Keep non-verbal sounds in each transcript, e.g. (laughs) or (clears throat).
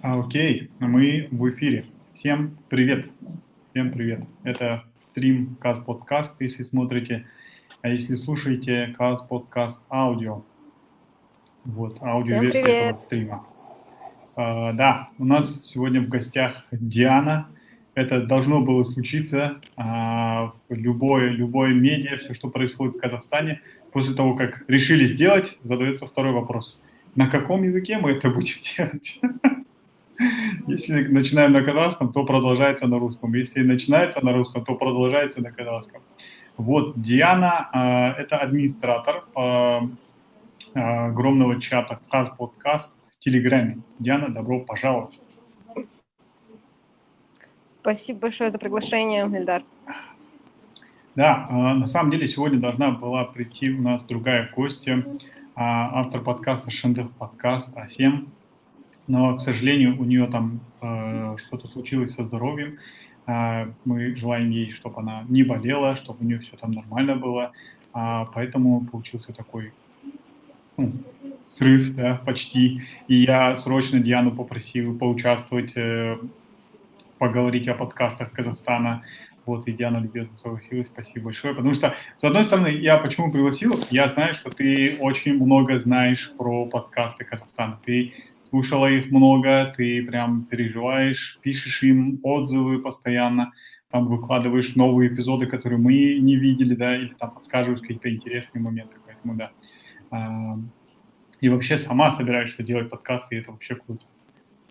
А, окей, мы в эфире. Всем привет. Всем привет. Это стрим Каз Подкаст, если смотрите, а если слушаете Каз Подкаст аудио. Вот, аудиоверсия этого стрима. А, да, у нас сегодня в гостях Диана. Это должно было случиться а, в любое, любое медиа, все, что происходит в Казахстане. После того, как решили сделать, задается второй вопрос. На каком языке мы это будем (laughs) делать? Если начинаем на казахском, то продолжается на русском. Если начинается на русском, то продолжается на казахском. Вот Диана э, – это администратор э, огромного чата Хаз Подкаст в Телеграме. Диана, добро пожаловать. Спасибо большое за приглашение, Эльдар. Да, на самом деле сегодня должна была прийти у нас другая гостья, автор подкаста Шендех подкаст Асем но, к сожалению, у нее там э, что-то случилось со здоровьем. Э, мы желаем ей, чтобы она не болела, чтобы у нее все там нормально было. А, поэтому получился такой ну, срыв, да, почти. И я срочно Диану попросил поучаствовать, э, поговорить о подкастах Казахстана. Вот, и Диана любезно согласилась, спасибо большое. Потому что, с одной стороны, я почему пригласил? Я знаю, что ты очень много знаешь про подкасты Казахстана. Ты слушала их много, ты прям переживаешь, пишешь им отзывы постоянно, там выкладываешь новые эпизоды, которые мы не видели, да, или там подсказываешь какие-то интересные моменты, поэтому да. А, и вообще сама собираешься делать подкасты, и это вообще круто.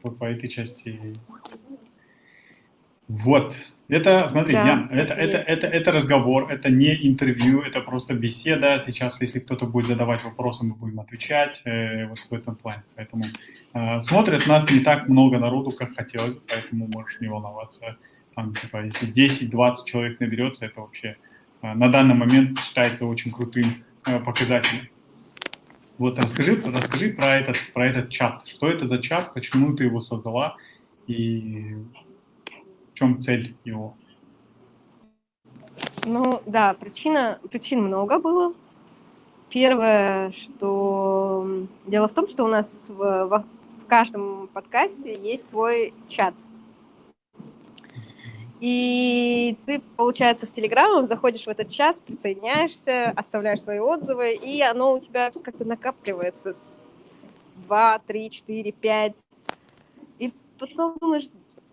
Вот по этой части. Вот. Это, смотри, да, Ян, это, это, это, это разговор, это не интервью, это просто беседа. Сейчас, если кто-то будет задавать вопросы, мы будем отвечать э, вот в этом плане. Поэтому э, смотрят нас не так много народу, как хотелось, поэтому можешь не волноваться. Там, типа, если 10-20 человек наберется, это вообще э, на данный момент считается очень крутым э, показателем. Вот расскажи, расскажи про этот, про этот чат. Что это за чат, почему ты его создала и чем цель его? Ну да, причина, причин много было. Первое, что дело в том, что у нас в, в, в каждом подкасте есть свой чат. И ты, получается, в Телеграм заходишь в этот чат, присоединяешься, оставляешь свои отзывы, и оно у тебя как-то накапливается. Два, три, четыре, пять. И потом думаешь,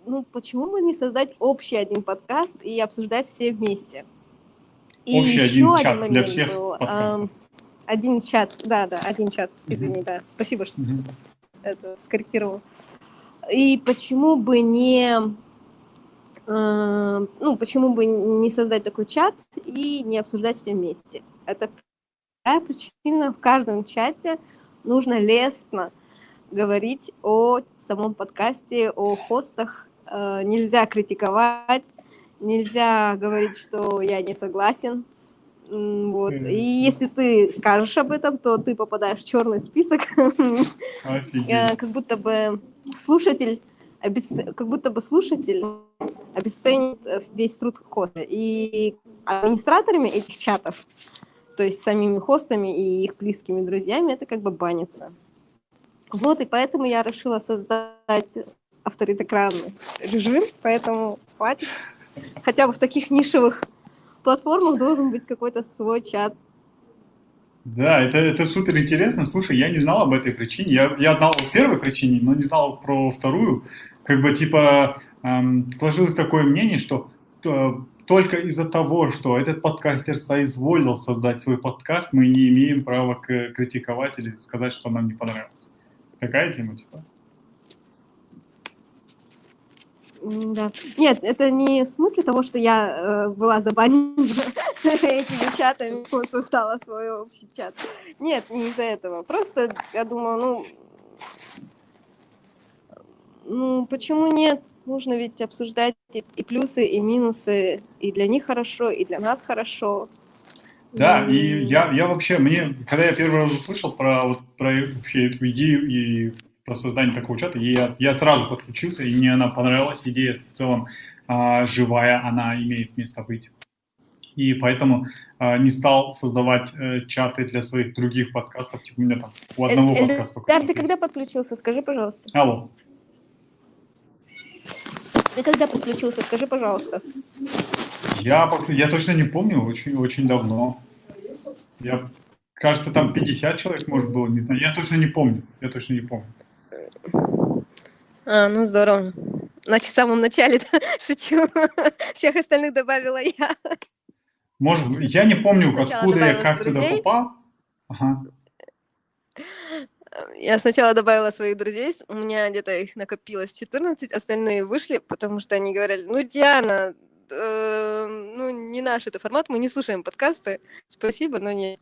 ну почему бы не создать общий один подкаст и обсуждать все вместе? И общий один чат один для всех был, подкастов. один чат, да, да, один чат, извини, mm-hmm. да. Спасибо, что mm-hmm. это скорректировал. И почему бы не, э, ну, почему бы не создать такой чат и не обсуждать все вместе? Это такая причина в каждом чате нужно лестно говорить о самом подкасте, о хостах, нельзя критиковать, нельзя говорить, что я не согласен. Вот. И если ты скажешь об этом, то ты попадаешь в черный список, э, как будто бы слушатель как будто бы слушатель обесценит э, весь труд хоста. И администраторами этих чатов, то есть самими хостами и их близкими друзьями, это как бы банится. Вот, и поэтому я решила создать авторитократный режим, поэтому хватит. Хотя бы в таких нишевых платформах должен быть какой-то свой чат. Да, это, это супер интересно. Слушай, я не знал об этой причине. Я, я знал о первой причине, но не знал про вторую. Как бы типа эм, сложилось такое мнение, что э, только из-за того, что этот подкастер соизволил создать свой подкаст, мы не имеем права критиковать или сказать, что нам не понравилось. Какая тема, типа? Да. Нет, это не в смысле того, что я э, была забанена (laughs) этими чатами, вот создала свой общий чат. Нет, не из-за этого. Просто я думаю, ну, ну, почему нет? Нужно ведь обсуждать и плюсы, и минусы. И для них хорошо, и для нас хорошо. Да, и я, я вообще, мне, когда я первый раз услышал про, вот, про вообще эту идею и про создание такого чата, и я, я сразу подключился, и мне она понравилась, идея в целом а, живая, она имеет место быть. И поэтому а, не стал создавать э, чаты для своих других подкастов, типа у меня там у одного э, подкаста. Да, ты когда подключился, скажи, пожалуйста. Алло. Ты когда подключился? Скажи, пожалуйста. Я, я точно не помню, очень, очень давно. Я, кажется, там 50 человек, может, было, не знаю. Я точно не помню. Я точно не помню. А, ну здорово. Значит, в самом начале (laughs) шучу. Всех остальных добавила я. Может, я не помню, откуда я как туда попал. Ага. Я сначала добавила своих друзей, у меня где-то их накопилось 14, остальные вышли, потому что они говорили, ну, Диана, э, ну, не наш это формат, мы не слушаем подкасты, спасибо, но не...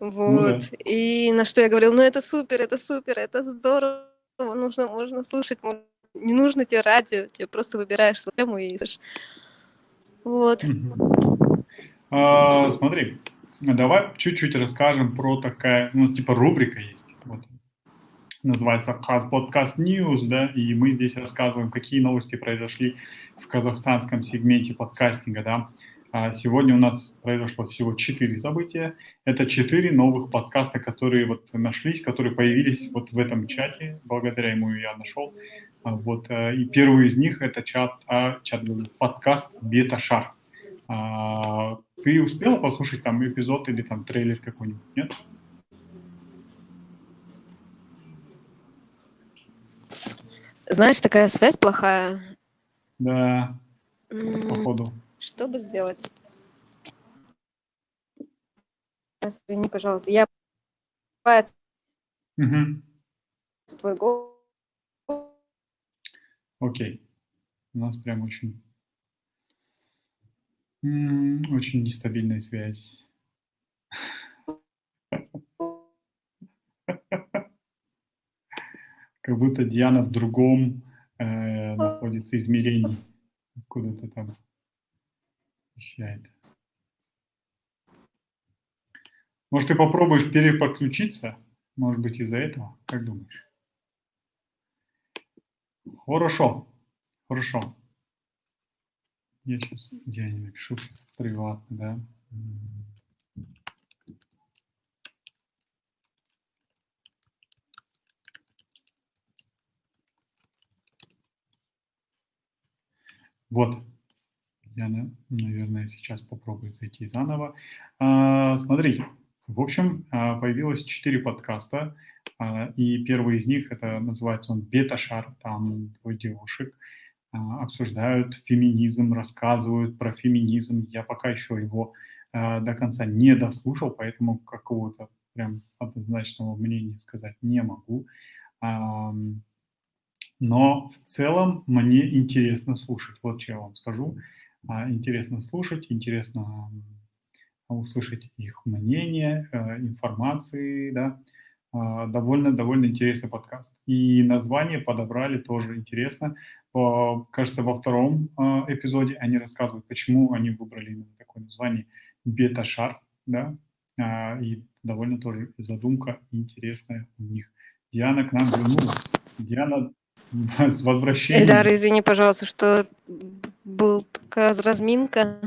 Вот. Ну, да. И на что я говорила, ну, это супер, это супер, это здорово, нужно, можно слушать, не нужно тебе радио, тебе просто выбираешь свою тему и... Вот. А, смотри, Давай чуть-чуть расскажем про такая, у нас типа рубрика есть, вот, называется Хаз Подкаст News, да, и мы здесь рассказываем, какие новости произошли в казахстанском сегменте подкастинга, да. А сегодня у нас произошло всего четыре события. Это четыре новых подкаста, которые вот нашлись, которые появились вот в этом чате. Благодаря ему я нашел. А вот, э, и первый из них это чат, а, чат подкаст Бета Шар. А, ты успела послушать там эпизод или там трейлер какой-нибудь, нет? Знаешь, такая связь плохая. Да, м-м, походу. Что бы сделать? Извини, пожалуйста, я угу. твой голос. Окей. У нас прям очень очень нестабильная связь. Как будто Диана в другом э, находится измерении. Откуда-то там вещает. Может, ты попробуешь переподключиться? Может быть, из-за этого? Как думаешь? Хорошо. Хорошо. Я сейчас Диане напишу приватно, да. Вот. Диана, наверное, сейчас попробует зайти заново. А, смотрите, в общем, а, появилось четыре подкаста, а, и первый из них, это называется он «Бета-шар», там двое девушек – обсуждают феминизм, рассказывают про феминизм. Я пока еще его до конца не дослушал, поэтому какого-то прям однозначного мнения сказать не могу. Но в целом мне интересно слушать. Вот что я вам скажу. А, интересно слушать, интересно услышать их мнение, э, информации, да. Довольно, довольно интересный подкаст. И название подобрали тоже интересно кажется, во втором а, эпизоде они рассказывают, почему они выбрали именно такое название бета-шар, да, а, и довольно тоже задумка интересная у них. Диана к нам вернулась. Диана, с возвращением. Эльдар, извини, пожалуйста, что был такая разминка.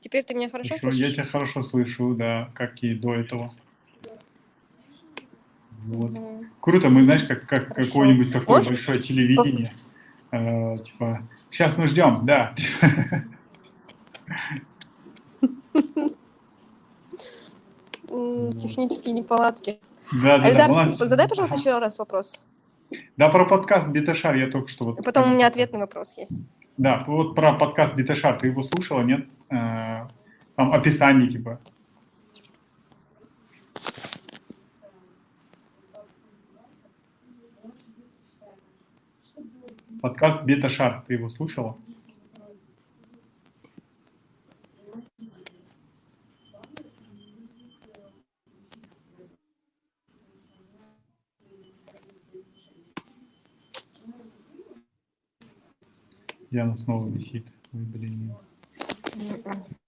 Теперь ты меня хорошо Еще, слышишь? Я тебя хорошо слышу, да, как и до этого. Вот. Круто, мы, знаешь, как, как какое-нибудь такое Можешь? большое телевидение. Э, типа, сейчас мы ждем, да. Технические неполадки. Да, да, Эльдар, да. Задай, пожалуйста, еще раз вопрос. Да, про подкаст Биташар я только что... Вот, Потом у меня ответный вопрос есть. Да, вот про подкаст Биташар, ты его слушала, нет? Э, там описание, типа. Подкаст Бета-шар, ты его слушала? Диана снова висит. Ой, блин.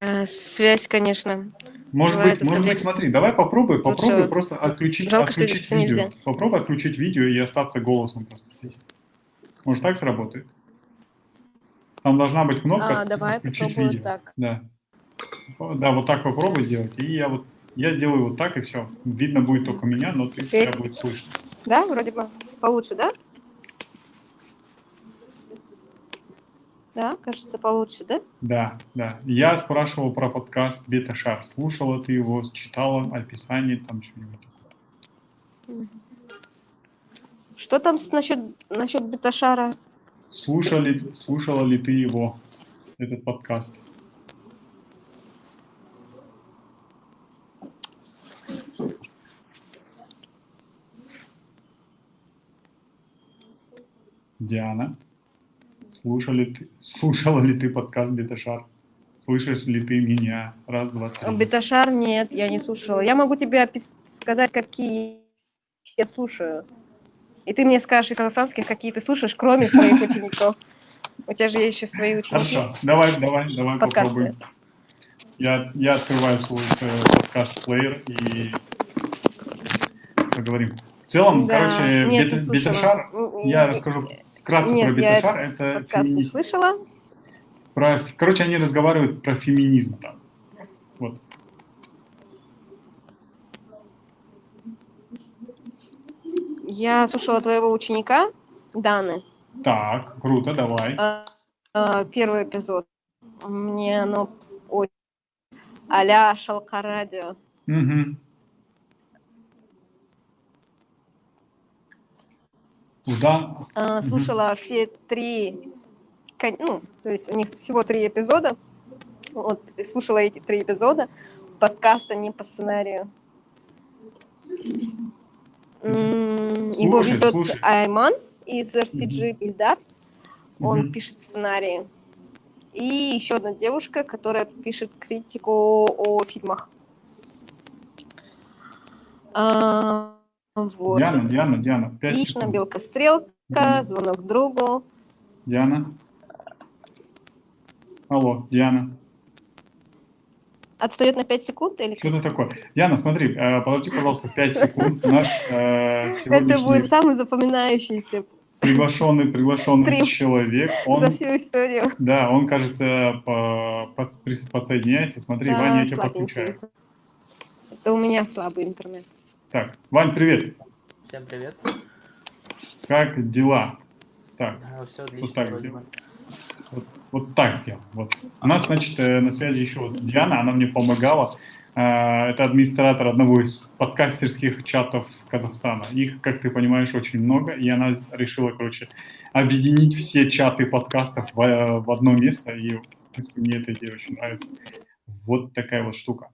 А, связь, конечно. Может быть, может быть, смотри, давай попробуй, попробуй Лучше... просто отключить, Жалко, отключить видео. Нельзя. Попробуй отключить видео и остаться голосом просто здесь. Может, так сработает? Там должна быть кнопка а, давай попробую видео. так. Да. Да, вот так попробуй сделать. И я вот я сделаю вот так, и все. Видно будет только меня, но ты, тебя будет слышно. Да, вроде бы получше, да? Да, кажется, получше, да? Да, да. Я спрашивал про подкаст Бета-Шар. Слушала ты его, читала описание, там что-нибудь? Что там насчет, насчет Бета-Шара? Слушали, слушала ли ты его, этот подкаст? Диана, слушали ты, слушала ли ты подкаст Беташар? Слышишь ли ты меня? Раз, два, три. Беташар нет, я не слушала. Я могу тебе опис- сказать, какие я слушаю. И ты мне скажешь из казахстанских, какие ты слушаешь, кроме своих (laughs) учеников. У тебя же есть еще свои ученики. Хорошо, давай, давай, давай Подкасты. попробуем. Я, я открываю свой э, подкаст-плеер и поговорим. В целом, Да, короче, нет, бета-. Беташар, я расскажу вкратце Нет, про я Беташар. Это Подкаст не слышала. про, короче, они разговаривают про феминизм там. Вот. Я слушала твоего ученика, Даны. Так, круто, давай. А, а, Первый эпизод. Мне оно очень... а-ля Шалка радио. Мгм. Да, А, Слушала все три... Ну, то есть у них всего три эпизода. Вот, слушала эти три эпизода. Подкаста не по сценарию. М, Его Слушай, ведет слушай. Айман из RCG Ильдар. Он Мгм. пишет сценарии. И еще одна девушка, которая пишет критику о фильмах. А, вот. Диана, Диана, Диана, 5 Яичная секунд. белка стрелка, Мгм. звонок другу. Диана. Алло, Диана. Отстает на 5 секунд или Что это такое? Диана, смотри, э, подожди, пожалуйста, 5 секунд. (laughs) Наш э, Это сегодняшний будет самый запоминающийся приглашенный, приглашенный Стрим. человек, (laughs) он, за всю историю. да, он, кажется, по- под- прис- подсоединяется. Смотри, Да, Ваня, я тебя подключаю. Это у меня слабый интернет. Так, Вань, привет. Всем привет. Как дела? Так, Все отлично. так вроде сделаем. вот, вот так сделаем. Вот. У нас, значит, э, на связи еще вот Диана, она мне помогала. Э, Это администратор одного из подкастерских чатов Казахстана. Их, как ты понимаешь, очень много, и она решила, короче, объединить все чаты подкастов в, э, в одно место, и, в принципе, мне эта идея очень нравится. Вот такая вот штука.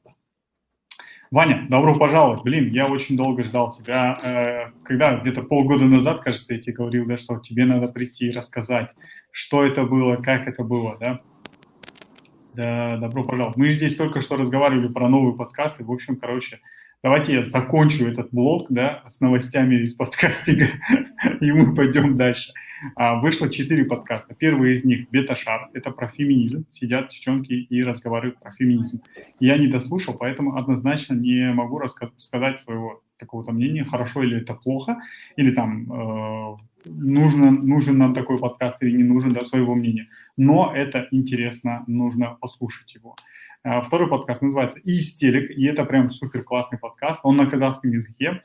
Ваня, добро пожаловать. Блин, я очень долго ждал тебя. Э, Когда где-то полгода назад, кажется, я тебе говорил, да, что тебе надо прийти и рассказать, что это было, как это было, да? Да, добро пожаловать. Мы здесь только что разговаривали про новые подкасты. В общем, короче, давайте я закончу этот блок, да, с новостями из подкастинга, (laughs) и мы пойдем дальше. А, Вышло четыре подкаста. Первый из них «Бета-шар». Это про феминизм. Сидят девчонки и разговаривают про феминизм. Я не дослушал, поэтому однозначно не могу раска- сказать своего такого-то мнения, хорошо или это плохо, или там э, нужно, нужен нам такой подкаст или не нужен, да, своего мнения. Но это интересно, нужно послушать его. А, Второй подкаст называется «Истерик», и это прям супер классный подкаст. Он на казахском языке.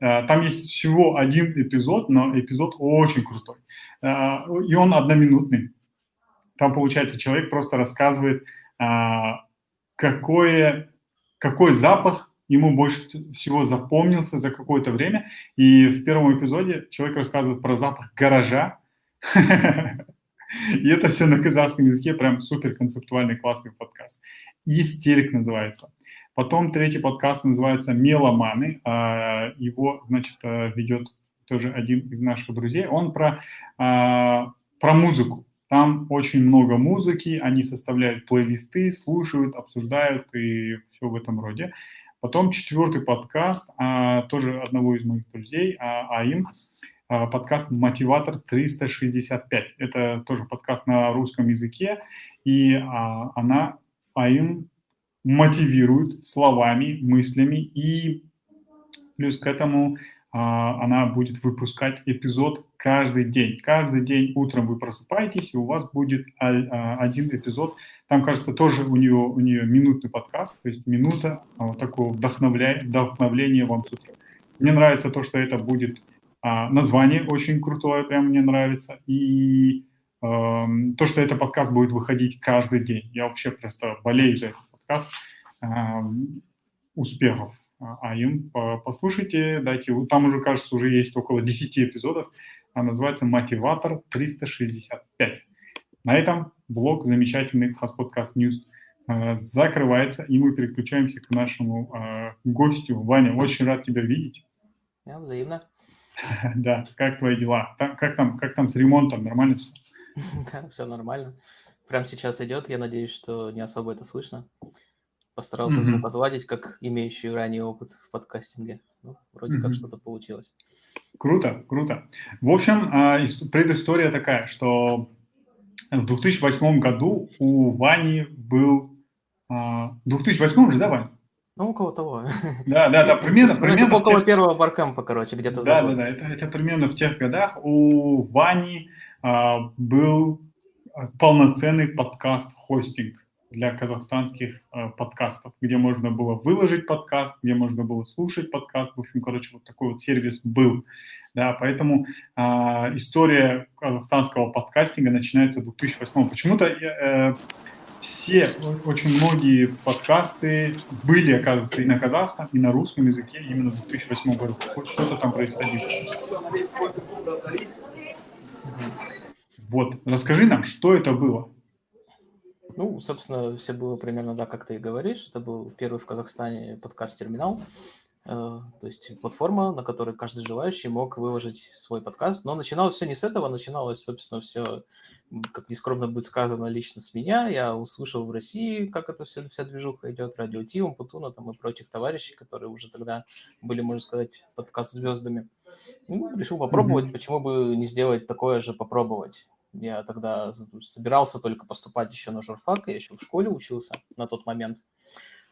А, Там есть всего один эпизод, но эпизод очень крутой. А, И он одноминутный. Там, получается, человек просто рассказывает, какое, какой запах ему больше всего запомнился за какое-то время. И в первом эпизоде человек рассказывает про запах гаража. (laughs) И это все на казахском языке, прям супер концептуальный, классный подкаст. Истерик называется. Потом третий подкаст называется «Меломаны». А, Его, значит, э, ведет тоже один из наших друзей. Он про, а, про музыку. Там очень много музыки, они составляют плейлисты, слушают, обсуждают и все в этом роде. Потом четвертый подкаст, а, тоже одного из моих друзей, а, Аим, а, подкаст «Мотиватор 365». Это тоже подкаст на русском языке, и а, она, Аим, мотивирует словами, мыслями, и плюс к этому она будет выпускать эпизод каждый день. Каждый день утром вы просыпаетесь, и у вас будет а, а, один эпизод. Там, кажется, тоже у нее, у нее минутный подкаст, то есть минута а, вот такого вдохновляя, вдохновления вам с утра. Мне нравится то, что это будет а, название очень крутое, прям мне нравится, и эм, то, что этот подкаст будет выходить каждый день. Я вообще просто болею за этот подкаст. Эм, успехов а, а им послушайте, дайте, там уже, кажется, уже есть около 10 эпизодов, а называется «Мотиватор 365». На этом блог замечательный Хасподкаст News э, закрывается, и мы переключаемся к нашему э, гостю. Ваня, очень рад тебя видеть. Я взаимно. (laughs) Да, как твои дела? Как там, как там с ремонтом? Нормально все? (laughs) Да, все нормально. Прям сейчас идет. Я надеюсь, что не особо это слышно. Постарался mm-hmm. звук отладить, как имеющий ранее опыт в подкастинге. Ну, вроде mm-hmm. как что-то получилось. Круто, круто. В общем, а, предыстория такая, что в 2008 году у Вани был... А, в 2008 же, да, Вань? Ну, около того. Да, да, да, (laughs) примерно... примерно около тех... первого баркэмпа, короче, где-то Да, да, да, это, это примерно в тех годах у Вани а, был полноценный подкаст-хостинг для казахстанских э, подкастов, где можно было выложить подкаст, где можно было слушать подкаст. В общем, короче, вот такой вот сервис был. Да, поэтому э, история казахстанского подкастинга начинается в 2008. Почему-то э, все, очень многие подкасты были, оказывается, и на казахском, и на русском языке именно в 2008 году. Что-то там происходило. Вот, расскажи нам, что это было? Ну, собственно, все было примерно да, как ты и говоришь. Это был первый в Казахстане подкаст-терминал. Э, то есть платформа, на которой каждый желающий мог выложить свой подкаст. Но начиналось все не с этого, начиналось, собственно, все, как нескромно будет сказано, лично с меня. Я услышал в России, как это все, вся движуха идет, радио Тим, Путуна там и прочих товарищей, которые уже тогда были, можно сказать, подкаст-звездами. Ну, решил попробовать, mm-hmm. почему бы не сделать такое же попробовать. Я тогда собирался только поступать еще на журфак, я еще в школе учился на тот момент.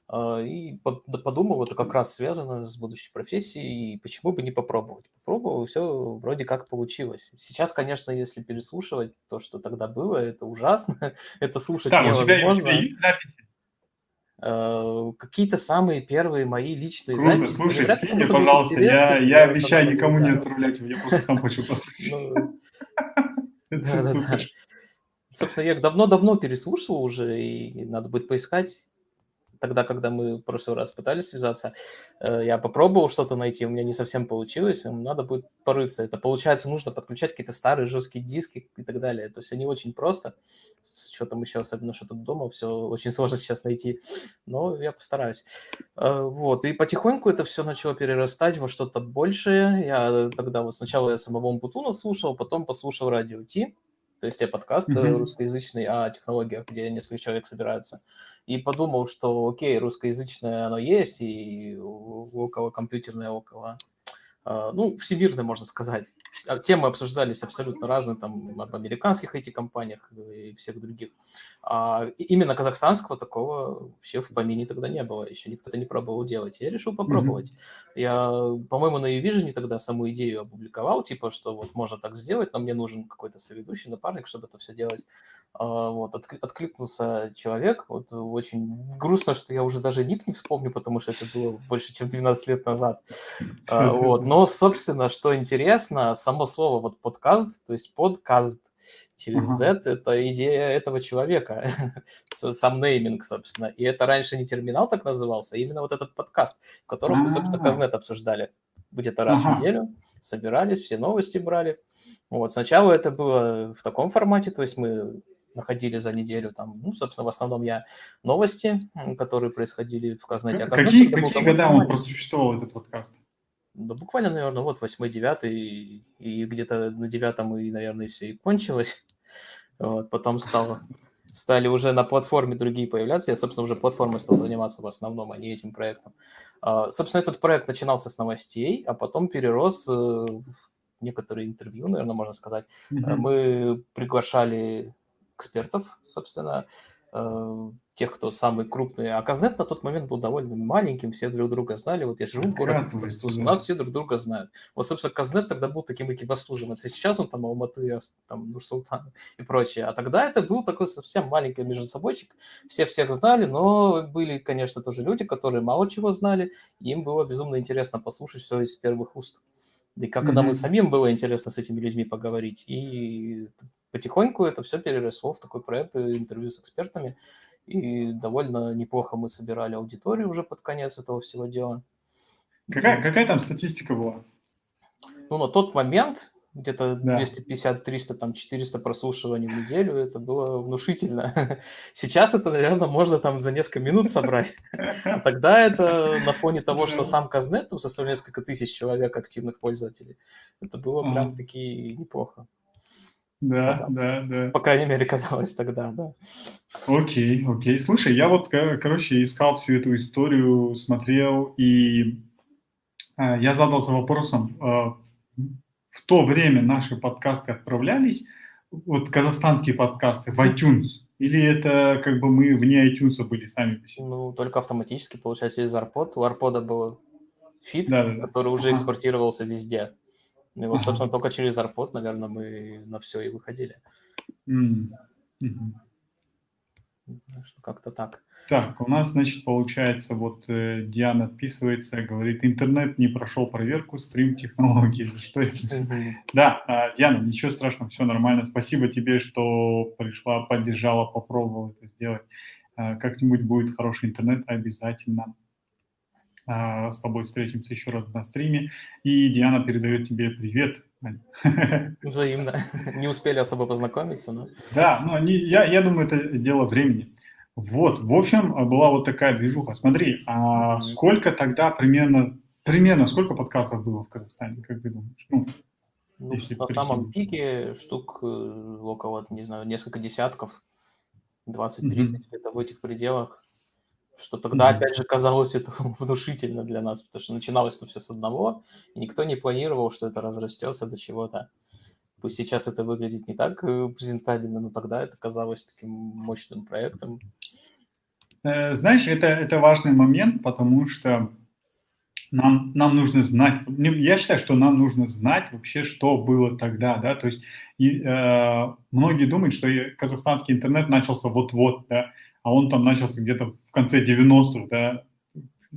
А, и подумал, это как раз связано с будущей профессией, и почему бы не попробовать. Попробовал, все вроде как получилось. Сейчас, конечно, если переслушивать то, что тогда было, это ужасно, (laughs) это слушать да, невозможно. У тебя, у тебя есть записи? Uh, какие-то самые первые мои личные Круто. записи. Слушай, скинь мне, пожалуйста, я, я обещаю никому не отправлять, я просто сам хочу (laughs) послушать. Ну, это да, супер. Да, да. Собственно, я давно-давно переслушивал уже, и надо будет поискать. Тогда, когда мы в прошлый раз пытались связаться, э, я попробовал что-то найти, у меня не совсем получилось, надо будет порыться. Это получается, нужно подключать какие-то старые жесткие диски и так далее. Это все не очень просто. Что там еще, особенно что-то дома, все очень сложно сейчас найти. Но я постараюсь. Э, вот, и потихоньку это все начало перерастать во что-то большее. Я тогда вот сначала я самого Путуна слушал, потом послушал радио Ти то есть я подкаст mm-hmm. русскоязычный о технологиях, где несколько человек собираются. И подумал, что окей, русскоязычное оно есть, и около компьютерное, около ну, всемирно, можно сказать. А, темы обсуждались абсолютно разные, там, об американских IT-компаниях и всех других. А именно казахстанского такого вообще в помине тогда не было, еще никто это не пробовал делать. Я решил попробовать. Mm-hmm. Я, по-моему, на Uvision тогда саму идею опубликовал, типа, что вот можно так сделать, но мне нужен какой-то соведущий, напарник, чтобы это все делать. Вот, откликнулся человек, вот очень грустно, что я уже даже ник не вспомню, потому что это было больше, чем 12 лет назад. Вот, но но, собственно, что интересно, само слово вот подкаст, то есть подкаст через uh-huh. Z, это идея этого человека, (laughs) сам нейминг, собственно. И это раньше не терминал так назывался, а именно вот этот подкаст, в котором мы, собственно, Казнет обсуждали где-то раз uh-huh. в неделю, собирались, все новости брали. Вот, сначала это было в таком формате, то есть мы находили за неделю там, ну, собственно, в основном я новости, которые происходили в Казнете. А Казнет, какие какие года он просуществовал, этот подкаст? Да буквально, наверное, вот восьмой, девятый, и где-то на девятом и, наверное, все и кончилось. Вот, потом стало, стали уже на платформе другие появляться. Я, собственно, уже платформой стал заниматься в основном, а не этим проектом. А, собственно, этот проект начинался с новостей, а потом перерос э, в некоторые интервью, наверное, можно сказать. Mm-hmm. Мы приглашали экспертов, собственно, Э, тех, кто самый крупный. А Казнет на тот момент был довольно маленьким, все друг друга знали. Вот я живу в городе у нас все друг друга знают. Вот, собственно, Казнет тогда был таким экибастузом. Это сейчас он там Алматы, там Нурсултан и прочее. А тогда это был такой совсем маленький между собойчик. Все всех знали, но были, конечно, тоже люди, которые мало чего знали. И им было безумно интересно послушать все из первых уст. И как когда мы самим было интересно с этими людьми поговорить. И потихоньку это все переросло в такой проект э, интервью с экспертами. И довольно неплохо мы собирали аудиторию уже под конец этого всего дела. Какая, какая там статистика была? Ну, на тот момент где-то да. 250, 300, там 400 прослушиваний в неделю, это было внушительно. (laughs) Сейчас это, наверное, можно там за несколько минут собрать. А тогда это на фоне того, что сам Казнет там составлял несколько тысяч человек активных пользователей, это было прям таки неплохо. Да, казалось. да, да. По крайней мере, казалось тогда, да. Окей, окей. Слушай, я вот, короче, искал всю эту историю, смотрел, и э, я задался вопросом, э, в то время наши подкасты отправлялись, вот казахстанские подкасты, в iTunes? Или это как бы мы вне iTunes были сами Ну, только автоматически, получается, из ARPod. У ARPod был фит, да, да, да. который уже ага. экспортировался везде. И вот, собственно, только через ARPod, наверное, мы на все и выходили. Mm. Mm-hmm. Как-то так. Так, у нас, значит, получается, вот э, Диана отписывается, говорит, интернет не прошел проверку, стрим технологии. Что это? Да, э, Диана, ничего страшного, все нормально. Спасибо тебе, что пришла, поддержала, попробовала это сделать. Э, как-нибудь будет хороший интернет, обязательно с тобой встретимся еще раз на стриме. И Диана передает тебе привет. Взаимно. Не успели особо познакомиться, но... Да, но не, я, я думаю, это дело времени. Вот, в общем, была вот такая движуха. Смотри, а сколько тогда примерно, примерно сколько подкастов было в Казахстане, как ты думаешь? Ну, ну, на самом пике штук э, около, не знаю, несколько десятков, 20-30 mm-hmm. где-то в этих пределах. Что тогда, mm-hmm. опять же, казалось это (laughs) внушительно для нас, потому что начиналось это все с одного, и никто не планировал, что это разрастется до чего-то. Пусть сейчас это выглядит не так э, презентабельно, но тогда это казалось таким мощным проектом. Э, знаешь, это, это важный момент, потому что нам, нам нужно знать, я считаю, что нам нужно знать вообще, что было тогда, да, то есть и, э, многие думают, что казахстанский интернет начался вот-вот, да, а он там начался где-то в конце 90-х, да,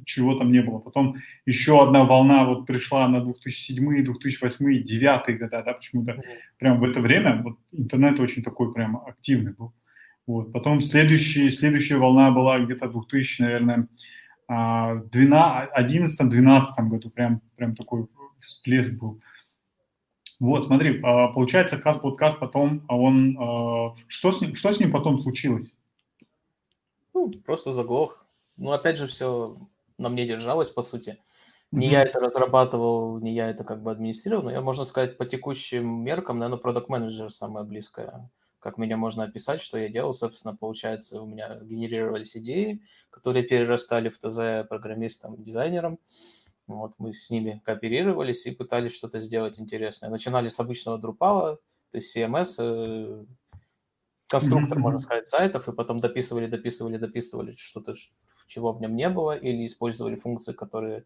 чего там не было. Потом еще одна волна вот пришла на 2007, 2008, 2009 года, да, почему-то прям в это время вот интернет очень такой прям активный был. Вот. Потом следующий, следующая волна была где-то 2000, наверное, 11-12 году, прям, прям такой всплеск был. Вот, смотри, а, получается, каст подкаст потом, а он, а, что с ним, что с ним потом случилось? Ну, просто заглох. Ну, опять же, все на мне держалось, по сути. Не mm-hmm. я это разрабатывал, не я это как бы администрировал, но я, можно сказать, по текущим меркам, наверное, продукт менеджер самое близкое. Как меня можно описать, что я делал, собственно, получается, у меня генерировались идеи, которые перерастали в ТЗ программистам, дизайнерам. Вот, мы с ними кооперировались и пытались что-то сделать интересное. Начинали с обычного Drupal, то есть CMS, конструктор, mm-hmm. можно сказать, сайтов, и потом дописывали, дописывали, дописывали что-то, чего в нем не было, или использовали функции, которые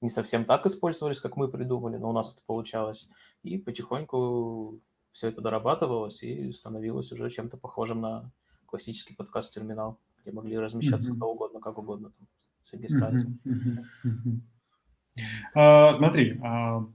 не совсем так использовались, как мы придумали, но у нас это получалось. И потихоньку все это дорабатывалось и становилось уже чем-то похожим на классический подкаст-терминал, где могли размещаться mm-hmm. кто угодно, как угодно, там, с регистрацией. Mm-hmm. Mm-hmm. Uh, смотри, uh,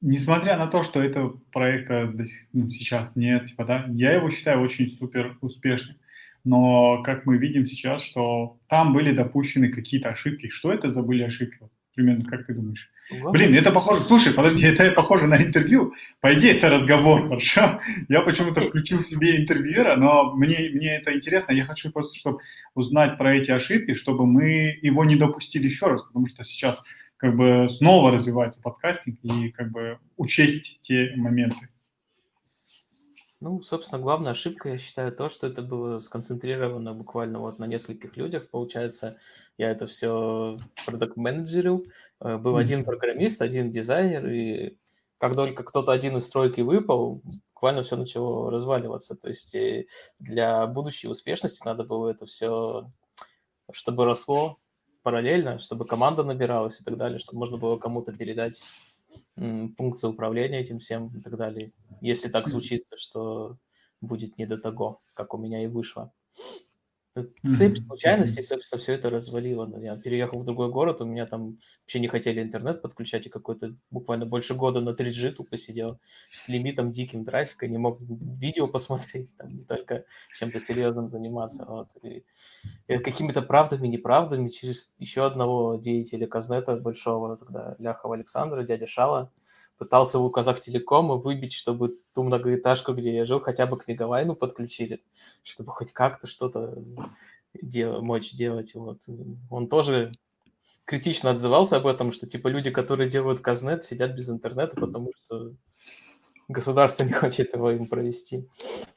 несмотря на то, что этого проекта до сих, ну, сейчас нет, типа, да, я его считаю очень супер успешным. Но, как мы видим сейчас, что там были допущены какие-то ошибки. Что это за были ошибки? Примерно, как ты думаешь? Ладно. Блин, это похоже... Слушай, подожди, это похоже на интервью. По идее, это разговор, хорошо? Я почему-то включил себе интервьюера, но мне, мне это интересно. Я хочу просто, чтобы узнать про эти ошибки, чтобы мы его не допустили еще раз, потому что сейчас как бы снова развивается подкастинг и как бы учесть те моменты. Ну, собственно, главная ошибка, я считаю, то, что это было сконцентрировано буквально вот на нескольких людях. Получается, я это все продукт-менеджерил. Э, был mm-hmm. один программист, один дизайнер, и как только кто-то один из стройки выпал, буквально все начало разваливаться. То есть э, для будущей успешности надо было это все, чтобы росло, параллельно, чтобы команда набиралась и так далее, чтобы можно было кому-то передать функции управления этим всем и так далее. Если так случится, что будет не до того, как у меня и вышло. Цепь случайностей, собственно, все это развалило. Ну, я переехал в другой город, у меня там вообще не хотели интернет подключать, и какой-то буквально больше года на 3G тупо сидел с лимитом диким трафика, не мог видео посмотреть, там, не только чем-то серьезным заниматься. Вот. И, и какими-то правдами, неправдами через еще одного деятеля Казнета большого, тогда Ляхова Александра, дядя Шала, пытался у Казахтелекома выбить, чтобы ту многоэтажку, где я жил, хотя бы к мегавайну подключили, чтобы хоть как-то что-то дел- мочь делать. Вот. Он тоже критично отзывался об этом, что типа люди, которые делают Казнет, сидят без интернета, потому что государство (laughs) не хочет его им провести.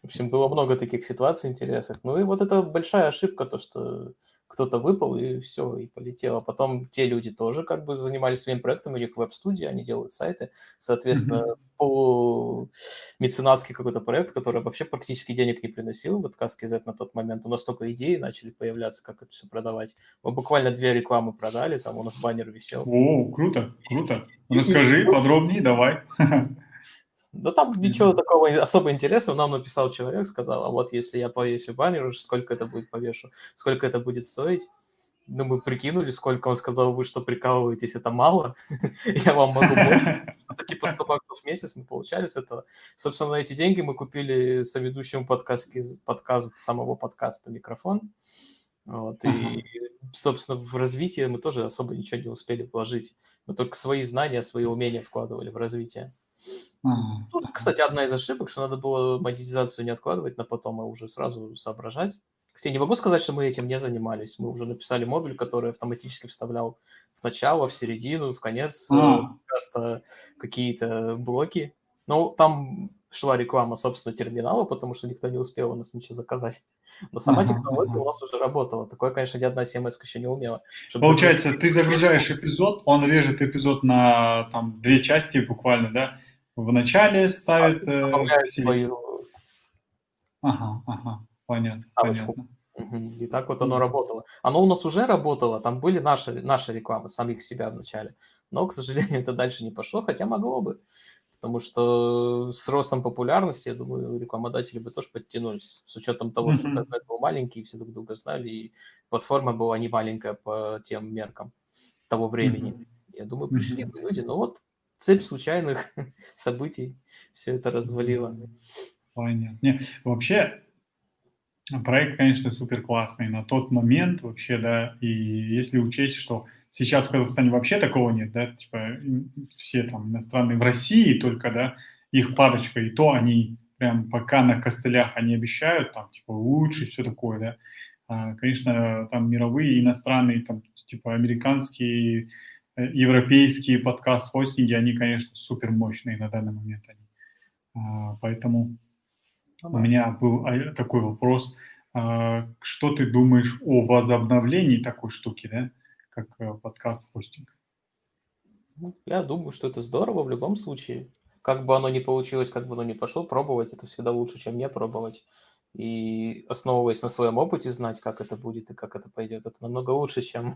В общем, было много таких ситуаций интересных. Ну и вот это большая ошибка, то, что кто-то выпал, и все, и полетело. Потом те люди тоже как бы занимались своим проектом, у них веб-студия, они делают сайты. Соответственно, mm-hmm. меценатский какой-то проект, который вообще практически денег не приносил, вот KZZ на тот момент, у нас только идеи начали появляться, как это все продавать. Мы буквально две рекламы продали, там у нас баннер висел. О, круто, круто. (laughs) Расскажи подробнее, давай. (laughs) Да там ничего такого особо интересного. Нам написал человек, сказал, а вот если я повешу баннер, сколько это будет повешу, сколько это будет стоить. Ну, мы прикинули, сколько он сказал, вы что, прикалываетесь, это мало, (laughs) я вам могу больше. (laughs) Это типа 100 баксов в месяц мы получали с этого. Собственно, эти деньги мы купили соведущему подкаст, подкаст самого подкаста микрофон. Вот, и, собственно, в развитие мы тоже особо ничего не успели вложить. Мы только свои знания, свои умения вкладывали в развитие. Ага. Тут, кстати, одна из ошибок, что надо было монетизацию не откладывать на потом, а уже сразу соображать. Хотя не могу сказать, что мы этим не занимались. Мы уже написали модуль, который автоматически вставлял в начало, в середину, в конец а. подкаста какие-то блоки. Ну, там шла реклама, собственно, терминала, потому что никто не успел у нас ничего заказать. Но сама ага, технология ага. у нас уже работала. Такое, конечно, ни одна CMS еще не умела. Получается, ты загружаешь эпизод, он режет эпизод на там две части буквально, да? В начале ставит... Э, свою... Ага, ага, понятно, понятно. И так вот оно работало. Оно у нас уже работало, там были наши, наши рекламы, самих себя в начале. Но, к сожалению, это дальше не пошло, хотя могло бы. Потому что с ростом популярности, я думаю, рекламодатели бы тоже подтянулись. С учетом того, что Казнет был маленький, все друг друга знали, и платформа была не маленькая по тем меркам того времени. Я думаю, пришли бы люди. Но вот цепь случайных (laughs) событий все это развалило. Понятно. Не, вообще, проект, конечно, супер классный на тот момент вообще, да, и если учесть, что сейчас в Казахстане вообще такого нет, да, типа все там иностранные в России только, да, их парочка, и то они прям пока на костылях они обещают, там, типа, лучше, все такое, да. А, конечно, там мировые, иностранные, там, типа, американские, европейские подкаст-хостинги, они, конечно, супер мощные на данный момент. Они. А, поэтому у меня был а, такой вопрос. А, что ты думаешь о возобновлении такой штуки, да, как э, подкаст-хостинг? Ну, я думаю, что это здорово в любом случае. Как бы оно ни получилось, как бы оно ни пошло, пробовать это всегда лучше, чем не пробовать. И основываясь на своем опыте, знать, как это будет и как это пойдет, это намного лучше, чем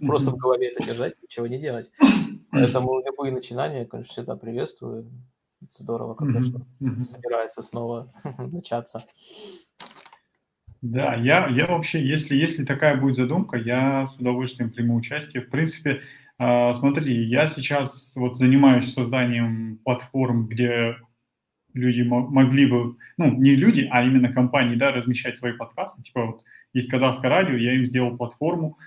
Просто в голове это держать, ничего не делать. (laughs) Поэтому любые начинания, конечно, всегда приветствую. Здорово, когда что собирается снова (laughs) начаться. Да, я, я вообще, если, если такая будет задумка, я с удовольствием приму участие. В принципе, э, смотри, я сейчас вот занимаюсь созданием платформ, где люди могли бы, ну, не люди, а именно компании, да, размещать свои подкасты. Типа вот есть Казахское радио, я им сделал платформу, а,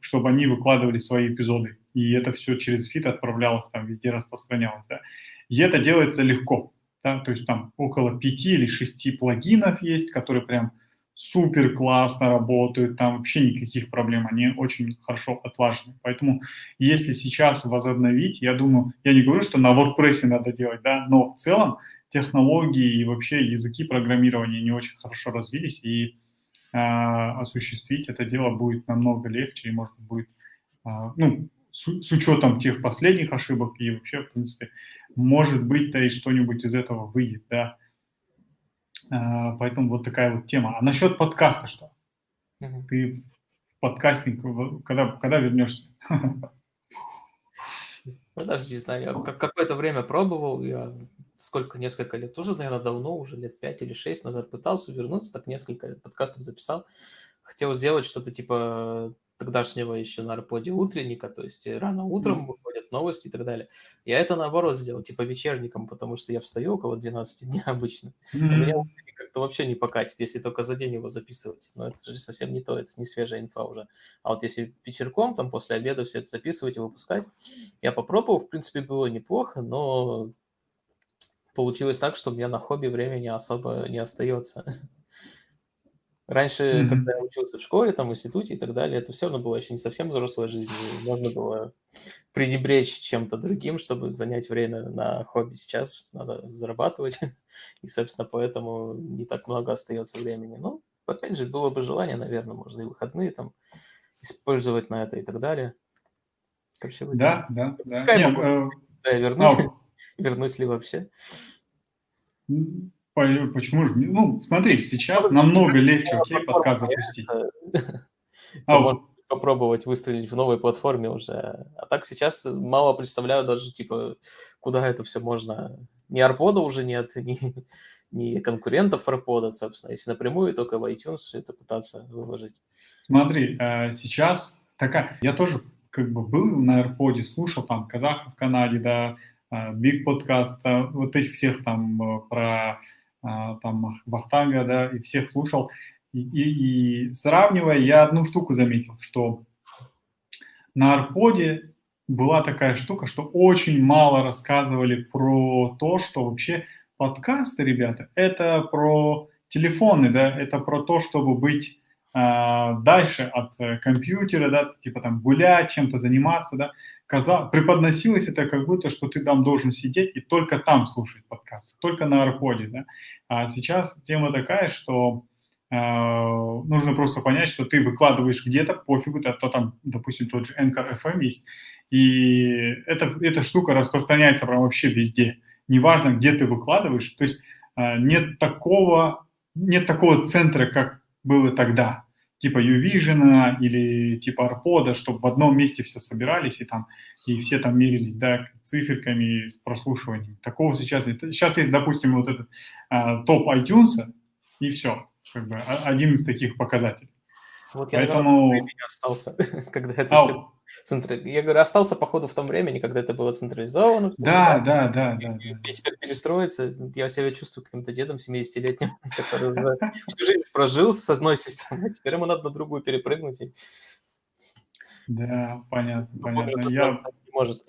чтобы они выкладывали свои эпизоды. И это все через фит отправлялось, там везде распространялось. Да. И это делается легко. Да? То есть там около пяти или шести плагинов есть, которые прям супер классно работают, там вообще никаких проблем, они очень хорошо отлажены. Поэтому если сейчас возобновить, я думаю, я не говорю, что на WordPress надо делать, да, но в целом технологии и вообще языки программирования не очень хорошо развились, и а, осуществить это дело будет намного легче и можно будет, а, ну, с, с учетом тех последних ошибок и вообще, в принципе, может быть-то и что-нибудь из этого выйдет, да. А, поэтому вот такая вот тема. А насчет подкаста что? Mm-hmm. Ты подкастинг, когда, когда вернешься? (laughs) Подожди, знаю, я какое-то время пробовал, я сколько, несколько лет, уже, наверное, давно, уже лет пять или шесть назад пытался вернуться, так несколько подкастов записал. Хотел сделать что-то типа тогдашнего еще на Арподе утренника, то есть рано утром выходят новости и так далее. Я это наоборот сделал, типа вечерником, потому что я встаю около 12 дня (laughs) обычно. У меня как-то вообще не покатит, если только за день его записывать. Но это же совсем не то, это не свежая инфа уже. А вот если вечерком, там после обеда все это записывать и выпускать, я попробовал, в принципе, было неплохо, но получилось так, что у меня на хобби времени особо не остается. (laughs) Раньше, mm-hmm. когда я учился в школе, там, в институте и так далее, это все равно было еще не совсем взрослая жизнь. Можно было пренебречь чем-то другим, чтобы занять время на хобби. Сейчас надо зарабатывать, (laughs) и, собственно, поэтому не так много остается времени. Ну, опять же, было бы желание, наверное, можно и выходные там использовать на это и так далее. Короче, да, да, да. Какая Нет, могу... э... да, я вернусь. А, (laughs) Вернусь ли вообще? Почему же? Ну, смотри, сейчас намного легче вообще подкаст запустить. (laughs) А вот попробовать выстрелить в новой платформе уже. А так сейчас мало представляю даже, типа, куда это все можно. Ни арпода уже нет, (laughs) ни, ни конкурентов арпода, собственно. Если напрямую, только в iTunes все это пытаться выложить. Смотри, э, сейчас такая... Я тоже как бы был на арподе, слушал там казахов в Канаде, да, Биг подкаст, вот этих всех там э, про там Бахтанга, да, и всех слушал. И, и, и сравнивая, я одну штуку заметил, что на Арподе была такая штука, что очень мало рассказывали про то, что вообще подкасты, ребята, это про телефоны, да, это про то, чтобы быть э, дальше от э, компьютера, да, типа там гулять, чем-то заниматься, да, каза... преподносилось это как будто, что ты там должен сидеть и только там слушать подкаст, только на арподе, да. А сейчас тема такая, что э, нужно просто понять, что ты выкладываешь где-то, пофигу, то, то там, допустим, тот же Anchor FM есть, и эта, эта штука распространяется прям вообще везде. Неважно, где ты выкладываешь, то есть э, нет такого, нет такого центра, как было тогда типа Uvision или типа Арпода, чтобы в одном месте все собирались и там и все там мерились, да, циферками с прослушиванием. Такого сейчас нет. Сейчас есть, допустим, вот этот а, топ iTunes, и все, как бы один из таких показателей. Вот я, Поэтому... наверное, остался, (laughs) когда это а, все Центр... Я говорю, остался, походу, в том времени, когда это было централизовано. Да, да, да, да. И, да. и теперь перестроиться, я себя чувствую каким-то дедом 70-летним, (laughs) который уже всю жизнь прожил с одной системой, а теперь ему надо на другую перепрыгнуть. И... Да, понятно, ну, понятно. Я... Не может.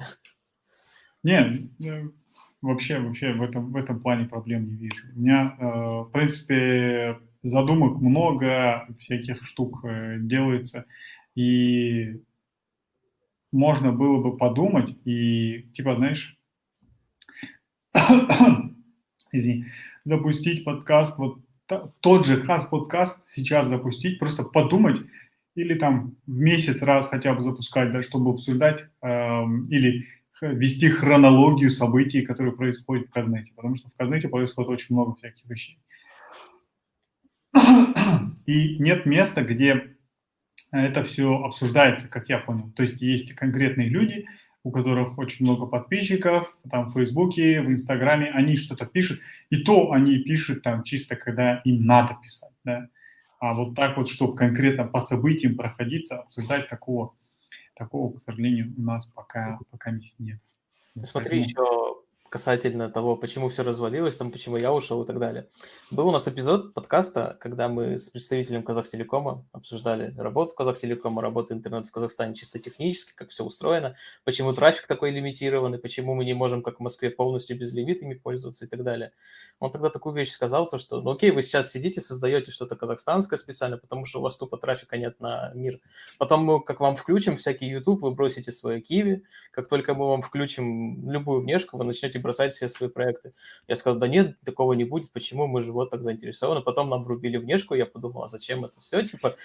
Не, вообще, вообще в этом, в этом плане проблем не вижу. У меня, э, в принципе, задумок много, всяких штук э, делается, и можно было бы подумать и, типа, знаешь, (coughs) извини, запустить подкаст, вот тот же хас подкаст сейчас запустить, просто подумать или там в месяц раз хотя бы запускать, да, чтобы обсуждать э, или вести хронологию событий, которые происходят в Казнете, потому что в Казнете происходит очень много всяких вещей. И нет места, где это все обсуждается, как я понял. То есть есть конкретные люди, у которых очень много подписчиков, там в Фейсбуке, в Инстаграме, они что-то пишут, и то они пишут там чисто, когда им надо писать, да. А вот так вот, чтобы конкретно по событиям проходиться, обсуждать такого, такого, к сожалению, у нас пока, пока нет. Смотри, еще касательно того, почему все развалилось, там, почему я ушел и так далее. Был у нас эпизод подкаста, когда мы с представителем Казахтелекома обсуждали работу Казахтелекома, работу интернета в Казахстане чисто технически, как все устроено, почему трафик такой лимитированный, почему мы не можем, как в Москве, полностью безлимитными пользоваться и так далее. Он тогда такую вещь сказал, то что, ну окей, вы сейчас сидите, создаете что-то казахстанское специально, потому что у вас тупо трафика нет на мир. Потом мы, как вам включим всякий YouTube, вы бросите свое Киви, как только мы вам включим любую внешку, вы начнете бросать все свои проекты. Я сказал, да нет, такого не будет, почему мы же вот так заинтересованы. Потом нам врубили внешку, я подумал, а зачем это все, типа,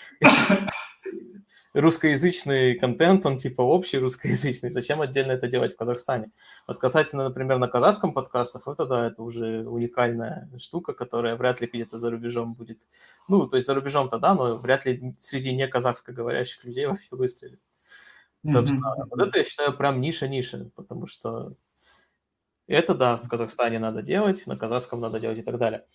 русскоязычный контент, он типа общий русскоязычный, зачем отдельно это делать в Казахстане? Вот касательно, например, на казахском подкастах, это да, это уже уникальная штука, которая вряд ли где-то за рубежом будет, ну, то есть за рубежом-то да, но вряд ли среди не казахско-говорящих людей вообще выстрелит. Собственно, mm-hmm. вот это я считаю прям ниша-ниша, потому что Это да, в Казахстане надо делать, на казахском надо делать и так далее.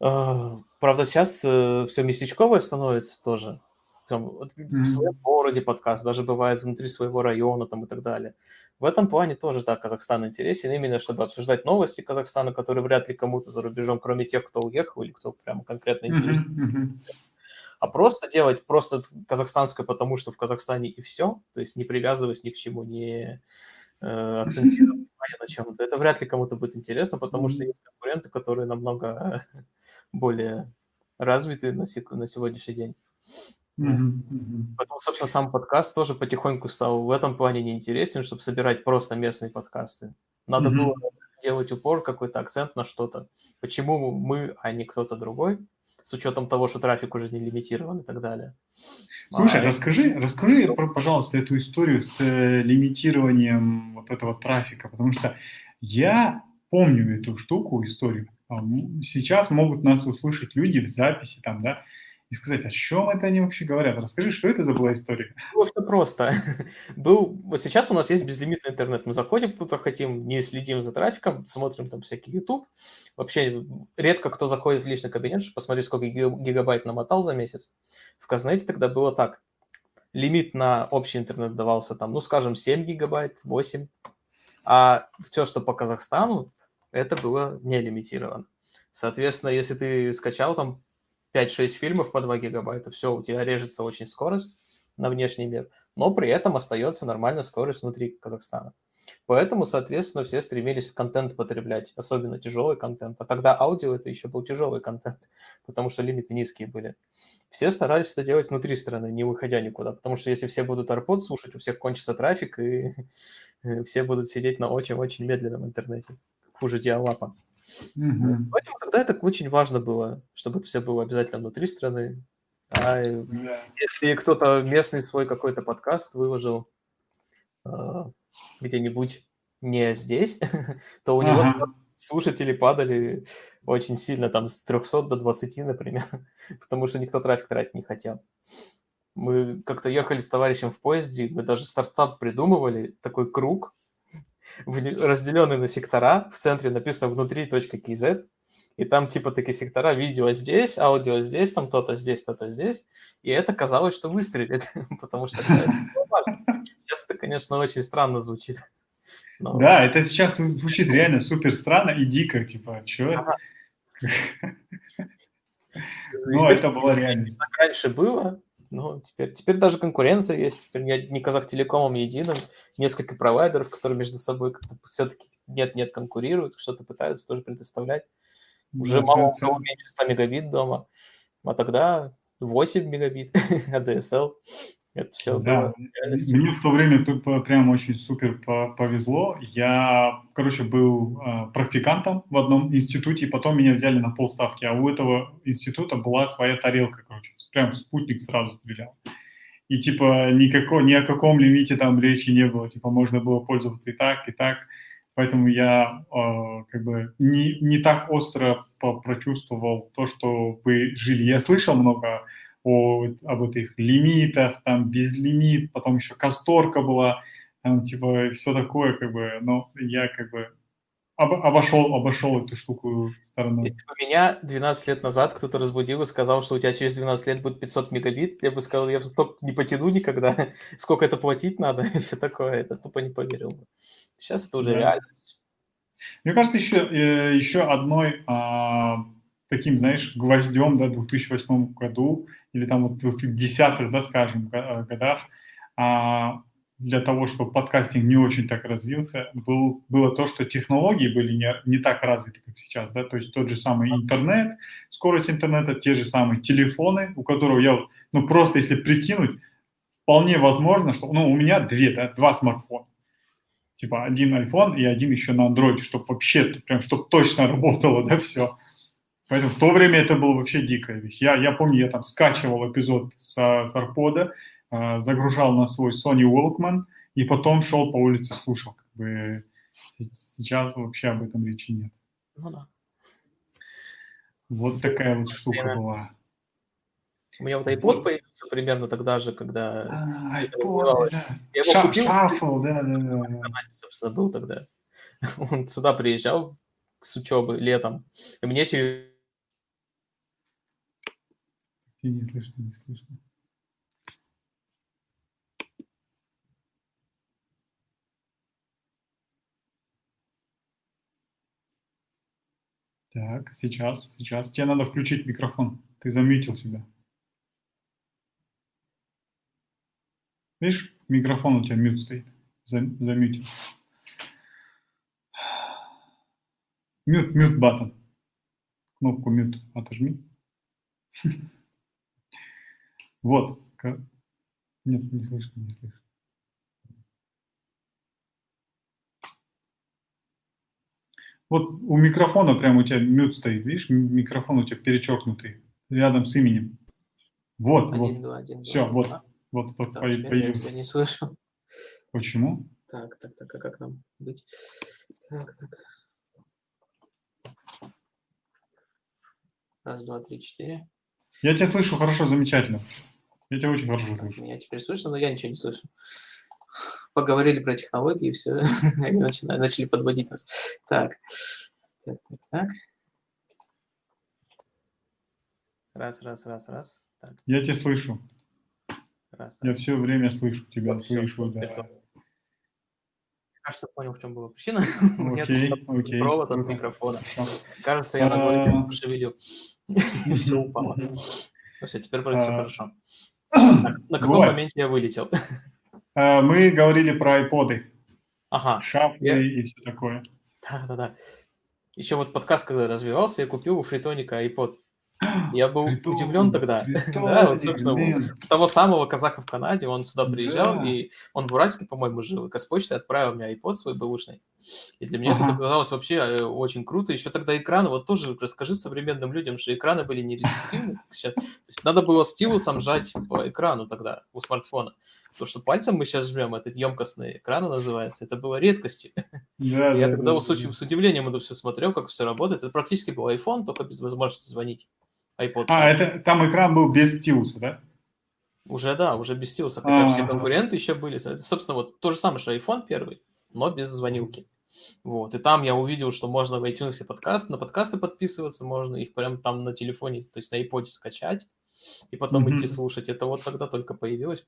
А, правда, сейчас э, все местечковое становится тоже. Там, mm-hmm. В своем городе подкаст, даже бывает внутри своего района там, и так далее. В этом плане тоже, да, Казахстан интересен, именно чтобы обсуждать новости Казахстана, которые вряд ли кому-то за рубежом, кроме тех, кто уехал или кто прямо конкретно интересен. Mm-hmm. А просто делать просто казахстанское, потому что в Казахстане и все, то есть не привязываясь ни к чему, не э, акцентируя внимание на чем-то, это вряд ли кому-то будет интересно, потому что есть конкуренты, которые намного (laughs) более развиты на, на сегодняшний день. Mm-hmm. Поэтому, собственно, сам подкаст тоже потихоньку стал в этом плане неинтересен, чтобы собирать просто местные подкасты. Надо mm-hmm. было делать упор, какой-то акцент на что-то. Почему мы, а не кто-то другой, с учетом того, что трафик уже не лимитирован и так далее. Слушай, а, расскажи, расскажи, пожалуйста, эту историю с э, лимитированием вот этого трафика, потому что я помню эту штуку, историю. Сейчас могут нас услышать люди в записи там, да, и сказать, о чем это они вообще говорят? Расскажи, что это за была история? Было все просто. (laughs) Был, сейчас у нас есть безлимитный интернет. Мы заходим, куда хотим, не следим за трафиком, смотрим там всякий YouTube. Вообще редко кто заходит в личный кабинет, чтобы посмотреть, сколько гигабайт намотал за месяц. В Казнете тогда было так. Лимит на общий интернет давался там, ну, скажем, 7 гигабайт, 8. А все, что по Казахстану, это было не лимитировано. Соответственно, если ты скачал там 5-6 фильмов по 2 гигабайта, все, у тебя режется очень скорость на внешний мир, но при этом остается нормальная скорость внутри Казахстана. Поэтому, соответственно, все стремились контент потреблять, особенно тяжелый контент. А тогда аудио это еще был тяжелый контент, (laughs) потому что лимиты низкие были. Все старались это делать внутри страны, не выходя никуда, потому что если все будут AirPods слушать, у всех кончится трафик, и (laughs) все будут сидеть на очень-очень медленном интернете, хуже диалапа. Угу. Поэтому тогда это очень важно было, чтобы это все было обязательно внутри страны. А да. если кто-то местный свой какой-то подкаст выложил э, где-нибудь не здесь, (laughs) то у ага. него слушатели падали очень сильно, там с 300 до 20, например, (laughs) потому что никто трафик тратить не хотел. Мы как-то ехали с товарищем в поезде, мы даже стартап придумывали, такой круг, разделенный на сектора, в центре написано внутри .kz, и там типа такие сектора, видео здесь, аудио здесь, там то-то здесь, то-то здесь, и это казалось, что выстрелит, (laughs) потому что. Сейчас это, конечно, очень странно звучит. Но... Да, это сейчас звучит реально супер странно и дико, типа, что? Ага. (laughs) Ну, это было реально. Раньше было, ну, теперь, теперь даже конкуренция есть, теперь не, не Казахтелекомом единым, несколько провайдеров, которые между собой как-то все-таки нет-нет конкурируют, что-то пытаются тоже предоставлять. Уже да, мало у кого меньше 100 мегабит дома, а тогда 8 мегабит (laughs) ADSL. Это все да. Мне в то время прям очень супер повезло. Я, короче, был э, практикантом в одном институте, и потом меня взяли на полставки. А у этого института была своя тарелка, короче. Прям спутник сразу стрелял. И типа никакого, ни о каком лимите там речи не было. Типа можно было пользоваться и так, и так. Поэтому я э, как бы не, не так остро прочувствовал то, что вы жили. Я слышал много о, об этих лимитах, там безлимит, потом еще касторка была, там типа все такое, как бы, но я как бы об, обошел, обошел эту штуку стороной. Если бы меня 12 лет назад кто-то разбудил и сказал, что у тебя через 12 лет будет 500 мегабит, я бы сказал, я столько не потяну никогда, (laughs) сколько это платить надо, (laughs) и все такое, это тупо не поверил бы. Сейчас это уже да. реальность. Мне кажется, еще, э, еще одной а, таким, знаешь, гвоздем, да, в 2008 году или там вот в 2010-х, да, скажем, э, годах, а, для того, чтобы подкастинг не очень так развился, был, было то, что технологии были не, не так развиты, как сейчас, да, то есть тот же самый интернет, скорость интернета, те же самые телефоны, у которого я, ну, просто если прикинуть, вполне возможно, что, ну, у меня две, да, два смартфона, типа один iPhone и один еще на Android, чтобы вообще, прям, чтобы точно работало, да, все. Поэтому в то время это было вообще дикая вещь. Я, я помню, я там скачивал эпизод с, с Арпода, э, загружал на свой Sony Walkman и потом шел по улице, слушал. Как бы сейчас вообще об этом речи нет. Ну да. Вот такая вот штука Примерно. была. У меня вот iPod появился примерно тогда же, когда... А, iPod, да. Я его Ша- купил. Шаффл, да, да, да. собственно, был тогда. (laughs) Он сюда приезжал с учебы летом, и мне через... Не слышно, не слышно. Так, сейчас, сейчас. Тебе надо включить микрофон. Ты замьютил себя. Видишь, микрофон у тебя мют стоит. Замьютил. Мют, мют батон. Кнопку мют отожми. (laughs) Вот. Нет, не слышно, не слышно. Вот у микрофона прямо у тебя мют стоит, видишь, микрофон у тебя перечеркнутый рядом с именем. Вот, один, вот. Два, один, Все, два, вот, два. вот, вот так, по, теперь появился. я тебя не слышу. Почему? Так, так, так, а как нам быть? Так, так. Раз, два, три, четыре. Я тебя слышу хорошо, замечательно. Я тебя очень хорошо слышу. Меня теперь слышно, но я ничего не слышу поговорили про технологии, и все, (laughs) они начали, начали подводить нас. Так, так, так, так. Раз, раз, раз, раз. Так. Я тебя слышу. Раз, Я раз, все раз. время слышу тебя, вот, слышу, все, да. Кажется, понял, в чем была причина. (laughs) Окей, окей. Провод от микрофона. Кажется, я на голове а. пошевелил. И все упало. (laughs) Все, теперь вроде все а. хорошо. (clears throat) На каком моменте я вылетел? (laughs) Э, мы говорили про айподы. Ага. Шафы я... и все такое. Да-да-да. Еще вот подкаст, когда развивался, я купил у Фритоника iPod. Я был Притон, удивлен тогда. Притон, (laughs) да, вот, собственно, блин. того самого казаха в Канаде, он сюда приезжал, да. и он в Уральске, по-моему, жил, и Казпочтой отправил мне iPod свой бэушный. И для меня ага. это оказалось вообще э, очень круто. Еще тогда экраны, вот тоже расскажи современным людям, что экраны были нерезистивны, как сейчас. То есть надо было стилусом жать по экрану тогда у смартфона. То, что пальцем мы сейчас жмем, это емкостные экраны называется, это было редкостью. (laughs) Да, Я да, тогда да, с, да. с удивлением это все смотрел, как все работает. Это практически был iPhone, только без возможности звонить iPod. А, это, там экран был без стилуса, да? Уже, да, уже без стилуса. Хотя А-а-а. все конкуренты еще были. Это, собственно, вот то же самое, что iPhone первый, но без звонилки. Вот, и там я увидел, что можно в iTunes подкаст, на подкасты подписываться, можно их прям там на телефоне, то есть на iPod скачать, и потом mm-hmm. идти слушать. Это вот тогда только появилось.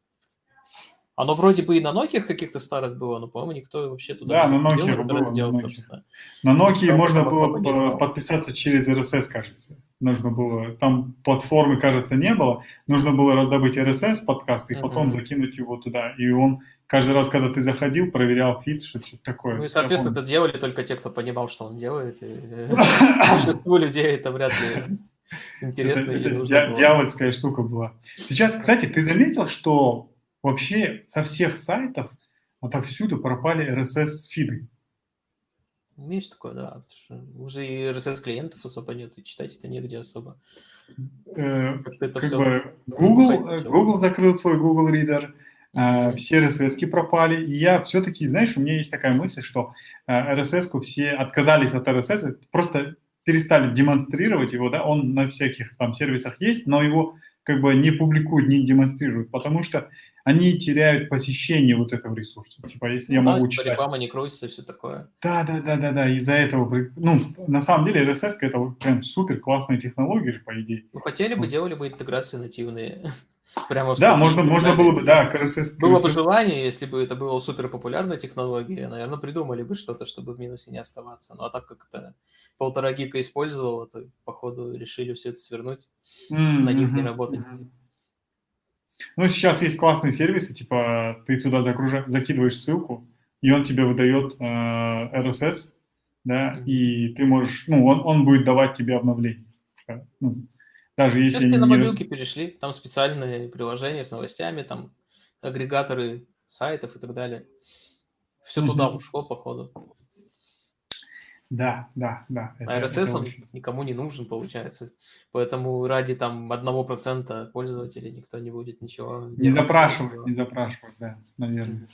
Оно вроде бы и на Nokia каких-то старых было, но, по-моему, никто вообще туда да, не на Nokia было, раздел, на Nokia. собственно. На Nokia Там можно было подписаться через RSS, кажется. Нужно было, там платформы, кажется, не было. Нужно было раздобыть RSS подкаст и uh-huh. потом закинуть его туда. И он каждый раз, когда ты заходил, проверял фит, что-то такое. Ну и, соответственно, это делали только те, кто понимал, что он делает. (laughs) Большинству людей это вряд ли интересно. Это дьявольская штука была. Сейчас, кстати, ты заметил, что вообще со всех сайтов отовсюду пропали RSS-фиды. Есть такое, да. Уже и RSS-клиентов особо нет, и читать это негде особо. Э, как все бы Google, э, Google закрыл свой Google Reader, mm-hmm. все RSS пропали. И я все-таки, знаешь, у меня есть такая мысль, что RSS-ку все отказались от RSS, просто перестали демонстрировать его, да, он на всяких там сервисах есть, но его как бы не публикуют, не демонстрируют, потому что они теряют посещение вот этого ресурса. Типа, если ну, я могу типа, читать... реклама не крутится, все такое. Да, да, да, да, да. Из-за этого, ну, на самом деле, RSS это прям супер классная технология же, по идее. Ну, хотели бы, делали бы интеграции нативные. (laughs) Прямо в да, можно, можно было бы, да, RSS. Было бы желание, если бы это была супер популярная технология, наверное, придумали бы что-то, чтобы в минусе не оставаться. Ну, а так как это полтора гика использовало, то, походу, решили все это свернуть, mm-hmm. на них не работать. Mm-hmm. Ну, сейчас есть классные сервисы, типа ты туда загружа... закидываешь ссылку, и он тебе выдает э, RSS, да, mm-hmm. и ты можешь, ну, он, он будет давать тебе обновление. Ну, даже если Сейчас на мобилки перешли, там специальные приложения с новостями, там агрегаторы сайтов и так далее. Все mm-hmm. туда ушло, походу. Да, да, да. Это, а RSS это он очень... никому не нужен, получается. Поэтому ради там одного процента пользователей никто не будет ничего Не запрашивать, не запрашивать, да, наверное.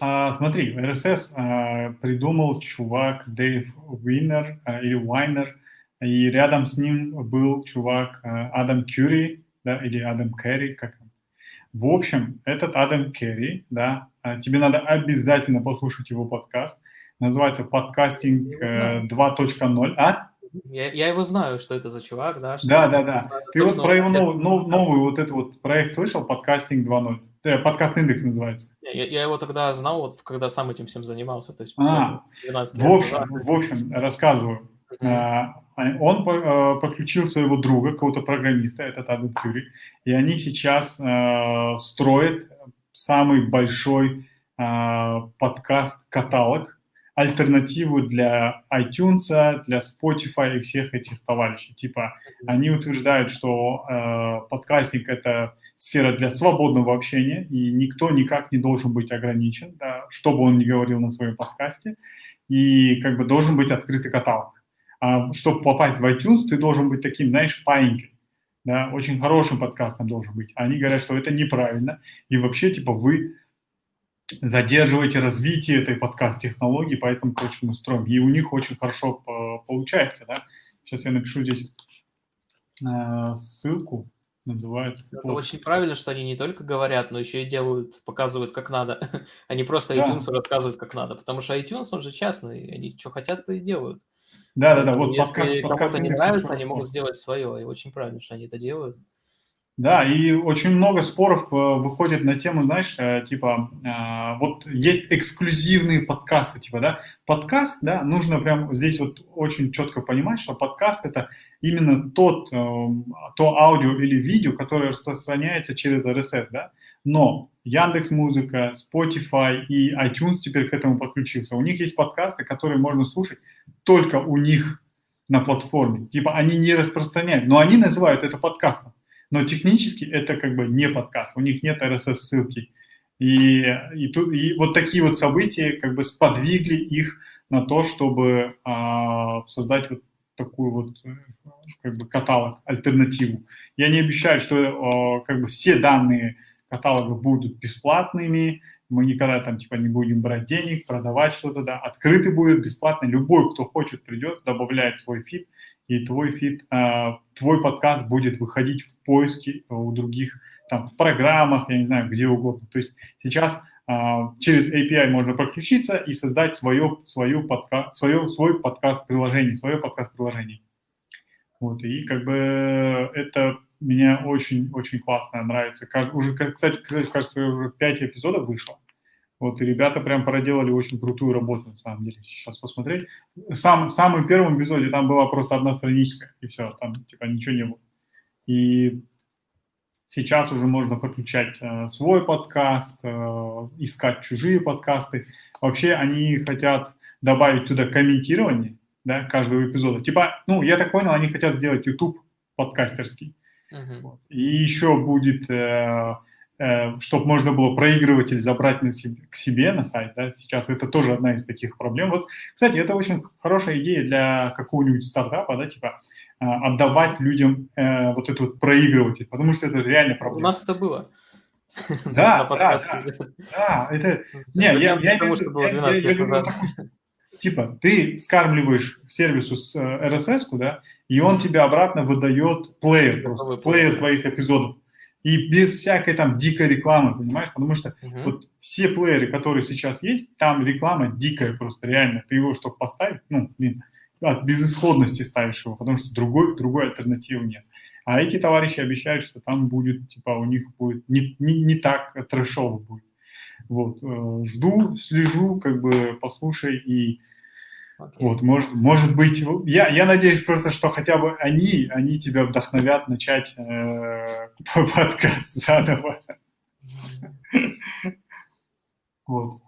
А, смотри, RSS а, придумал чувак Дэйв Уинер а, или Уайнер, и рядом с ним был чувак а, Адам Кюри, да, или Адам Керри, как В общем, этот Адам Керри, да, а, тебе надо обязательно послушать его подкаст. Называется «Подкастинг 2.0». А? Я, я его знаю, что это за чувак, да? Что да, да, да. Ты вот про его новый, новый, новый вот этот вот проект слышал, «Подкастинг 2.0»? Э, подкаст индекс называется. Я, я его тогда знал, вот когда сам этим всем занимался. То есть, а, в общем, в общем, рассказываю. Uh-huh. Он э, подключил своего друга, какого-то программиста, этот Адам Кюри, и они сейчас э, строят самый большой подкаст-каталог, альтернативу для iTunes, для Spotify и всех этих товарищей. Типа, они утверждают, что э, подкастинг — это сфера для свободного общения, и никто никак не должен быть ограничен, да, что бы он ни говорил на своем подкасте, и как бы должен быть открытый каталог. А чтобы попасть в iTunes, ты должен быть таким, знаешь, паинькой, да, очень хорошим подкастом должен быть. Они говорят, что это неправильно, и вообще, типа, вы задерживаете развитие этой подкаст-технологии, поэтому, короче, мы строим. И у них очень хорошо получается, да. Сейчас я напишу здесь э, ссылку называется. Это вот. очень правильно, что они не только говорят, но еще и делают, показывают, как надо. (laughs) они просто iTunes да. рассказывают, как надо. Потому что iTunes, он же частный, они что хотят, то и делают. Да, да, да. Вот если подкаст, кому-то не нравится, они могут сделать свое. И очень правильно, что они это делают. Да, и очень много споров э, выходит на тему, знаешь, э, типа, э, вот есть эксклюзивные подкасты, типа, да, подкаст, да, нужно прям здесь вот очень четко понимать, что подкаст это именно тот, то аудио или видео, которое распространяется через RSS, да, но Яндекс Музыка, Spotify и iTunes теперь к этому подключился. У них есть подкасты, которые можно слушать только у них на платформе. Типа они не распространяют, но они называют это подкастом но технически это как бы не подкаст, у них нет RSS-ссылки. И, и, и вот такие вот события как бы сподвигли их на то, чтобы а, создать вот такую вот как бы каталог, альтернативу. Я не обещаю, что а, как бы все данные каталога будут бесплатными, мы никогда там типа не будем брать денег, продавать что-то, да, открытый будет бесплатно, любой, кто хочет, придет, добавляет свой фит, и твой фит, а, твой подкаст будет выходить в поиске у других, там, в программах, я не знаю, где угодно. То есть сейчас а, через API можно подключиться и создать свое, свое, подка, свое, свой подкаст-приложение, свое подкаст-приложение. Вот, и как бы это мне очень-очень классно нравится. Уже, кстати, кажется, уже 5 эпизодов вышло. Вот, и ребята прям проделали очень крутую работу, на самом деле, сейчас посмотреть. Сам, в самом первом эпизоде там была просто одна страничка, и все, там типа ничего не было. И сейчас уже можно подключать э, свой подкаст, э, искать чужие подкасты. Вообще они хотят добавить туда комментирование, да, каждого эпизода. Типа, ну, я так понял, они хотят сделать YouTube подкастерский. Uh-huh. Вот. И еще будет... Э, чтобы можно было проигрыватель забрать на себе, к себе на сайт, да, сейчас это тоже одна из таких проблем. Вот, кстати, это очень хорошая идея для какого-нибудь стартапа, да, типа э, отдавать людям э, вот этот вот проигрыватель, потому что это реально проблема. У нас это было. (laughs) Да, да, да, это... Не, я, я, я, я говорю типа, ты скармливаешь сервису с RSS, да, и он тебе обратно выдает плеер просто, плеер твоих эпизодов и без всякой там дикой рекламы, понимаешь? Потому что uh-huh. вот все плееры, которые сейчас есть, там реклама дикая просто, реально. Ты его, чтобы поставить, ну, блин, от безысходности ставишь его, потому что другой, другой альтернативы нет. А эти товарищи обещают, что там будет, типа, у них будет не, не, не так трэшово будет. Вот, э, жду, слежу, как бы, послушай и Okay. Вот, может, может быть, я, я надеюсь просто, что хотя бы они, они тебя вдохновят начать э, (laughs) подкаст заново. (laughs) Вот.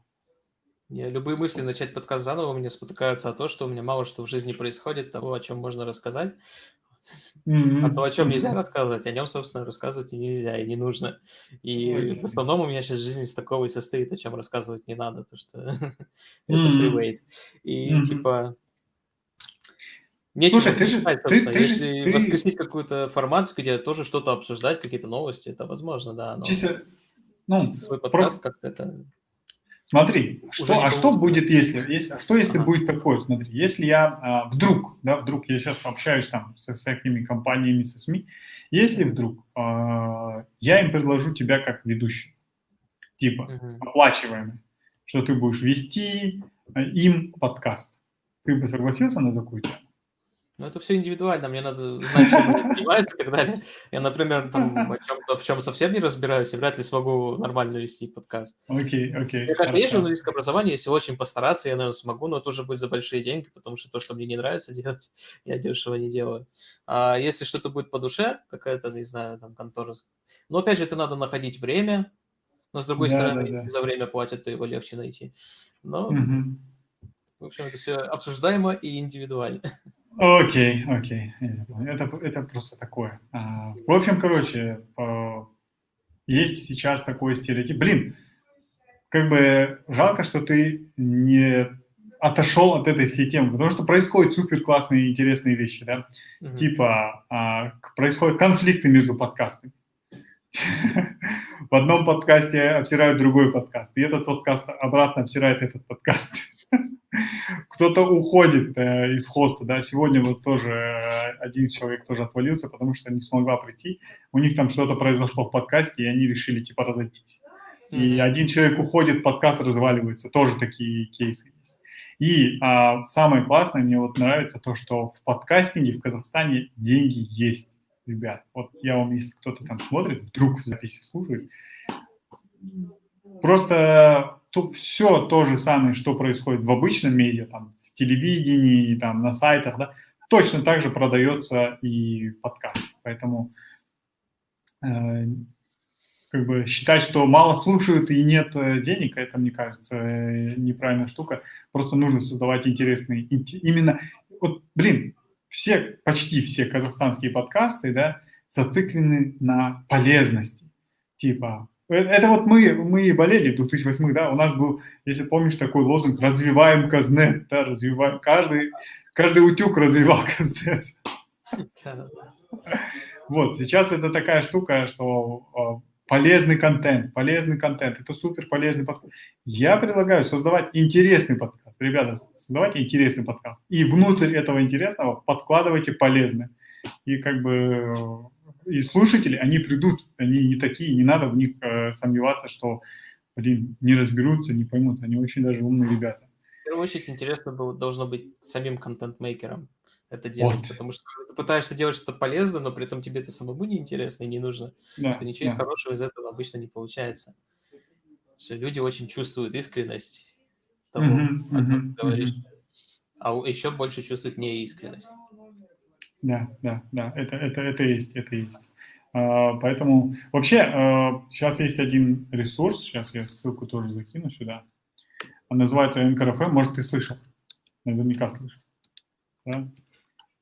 Я, любые мысли начать подкаст заново мне спотыкаются о том, что у меня мало что в жизни происходит, того, о чем можно рассказать. Mm-hmm. А то, о чем нельзя рассказывать, о нем, собственно, рассказывать и нельзя, и не нужно. И okay. в основном у меня сейчас жизнь из такого и состоит, о чем рассказывать не надо, то что (laughs) это привейт. И mm-hmm. типа Нечего Слушай, ты же, собственно. Ты, ты Если ты... воскресить какой-то формат, где тоже что-то обсуждать, какие-то новости, это возможно, да. Но чисто, ну, чисто свой подкаст просто... как-то это Смотри, что, а что будет, если, если, а что если ага. будет такое? Смотри, если я а, вдруг, да, вдруг я сейчас общаюсь там со всякими компаниями, со СМИ, если вдруг а, я им предложу тебя как ведущий, типа угу. оплачиваемый, что ты будешь вести э, им подкаст. Ты бы согласился на такую тему? Ну, это все индивидуально, мне надо знать, чем они занимаются и так далее. Я, например, там, о (laughs) чем-то, в чем совсем не разбираюсь, и вряд ли смогу нормально вести подкаст. Окей, okay, окей. Okay, мне кажется, есть журналистское образование, если очень постараться, я, наверное, смогу, но это уже будет за большие деньги, потому что то, что мне не нравится делать, (laughs) я дешево не делаю. А если что-то будет по душе, какая-то, не знаю, там, контора... Но, опять же, это надо находить время, но, с другой да, стороны, да, да. за время платят, то его легче найти. Но, угу. в общем, это все обсуждаемо и индивидуально. (laughs) Окей, окей. Это, это просто такое. А, в общем, короче, есть сейчас такой стереотип. Блин, как бы жалко, что ты не отошел от этой всей темы, потому что происходят супер классные и интересные вещи, да? Mm-hmm. Типа а, происходят конфликты между подкастами. (laughs) В одном подкасте обсирают другой подкаст, и этот подкаст обратно обсирает этот подкаст (laughs) кто-то уходит э, из хоста, да, сегодня вот тоже э, один человек тоже отвалился, потому что не смогла прийти, у них там что-то произошло в подкасте, и они решили типа разойтись. Mm-hmm. И один человек уходит, подкаст разваливается, тоже такие кейсы есть. И а, самое классное, мне вот нравится то, что в подкастинге в Казахстане деньги есть, ребят. Вот я вам, если кто-то там смотрит, вдруг в записи слушает, просто тут все то же самое, что происходит в обычном медиа, там, в телевидении, там, на сайтах, да, точно так же продается и подкаст. Поэтому э, как бы считать, что мало слушают и нет э, денег, это, мне кажется, э, неправильная штука. Просто нужно создавать интересные, именно, вот, блин, все, почти все казахстанские подкасты, да, зациклены на полезности. Типа, это вот мы, мы болели в 2008 да, у нас был, если помнишь, такой лозунг «Развиваем Казнет», да, развиваем, каждый, каждый утюг развивал (laughs) Казнет. Вот, сейчас это такая штука, что а, полезный контент, полезный контент, это супер полезный подкаст. Я предлагаю создавать интересный подкаст. Ребята, создавайте интересный подкаст. И внутрь этого интересного подкладывайте полезное. И как бы и слушатели, они придут, они не такие, не надо в них э, сомневаться, что, блин, не разберутся, не поймут, они очень даже умные ребята. В первую очередь интересно было, должно быть самим контент-мейкером это делать, вот. потому что ты пытаешься делать что-то полезное, но при этом тебе это самому не интересно и не нужно, да, то ничего да. хорошего из этого обычно не получается. Что люди очень чувствуют искренность того, mm-hmm, о чем ты говоришь, mm-hmm. а еще больше чувствуют неискренность. Да, да, да, это, это, это есть, это есть. А, поэтому вообще а, сейчас есть один ресурс, сейчас я ссылку тоже закину сюда. Он называется NKRFM, может, ты слышал, наверняка слышал. Да?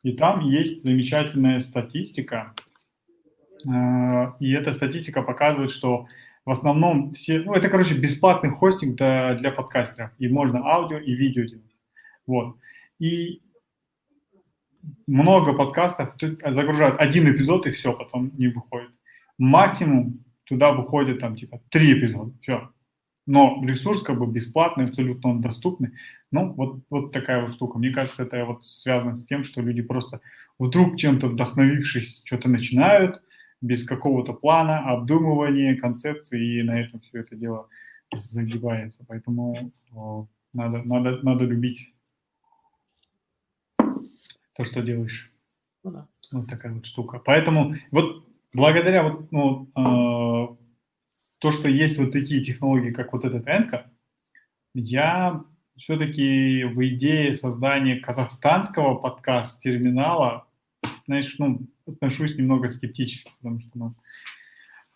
И там есть замечательная статистика, а, и эта статистика показывает, что в основном все, ну, это, короче, бесплатный хостинг для, для подкастеров, и можно аудио и видео делать. Вот. И много подкастов загружают один эпизод и все, потом не выходит. Максимум туда выходит там типа три эпизода, все. Но ресурс как бы бесплатный, абсолютно он доступный. Ну, вот, вот такая вот штука. Мне кажется, это вот связано с тем, что люди просто вдруг чем-то вдохновившись, что-то начинают, без какого-то плана, обдумывания, концепции, и на этом все это дело загибается. Поэтому о, надо, надо, надо любить то, что делаешь. Ну, да. Вот такая вот штука. Поэтому вот благодаря вот, ну, э, то, что есть вот такие технологии, как вот этот Энка, я все-таки в идее создания казахстанского подкаст-терминала, знаешь, ну, отношусь немного скептически, потому что, ну,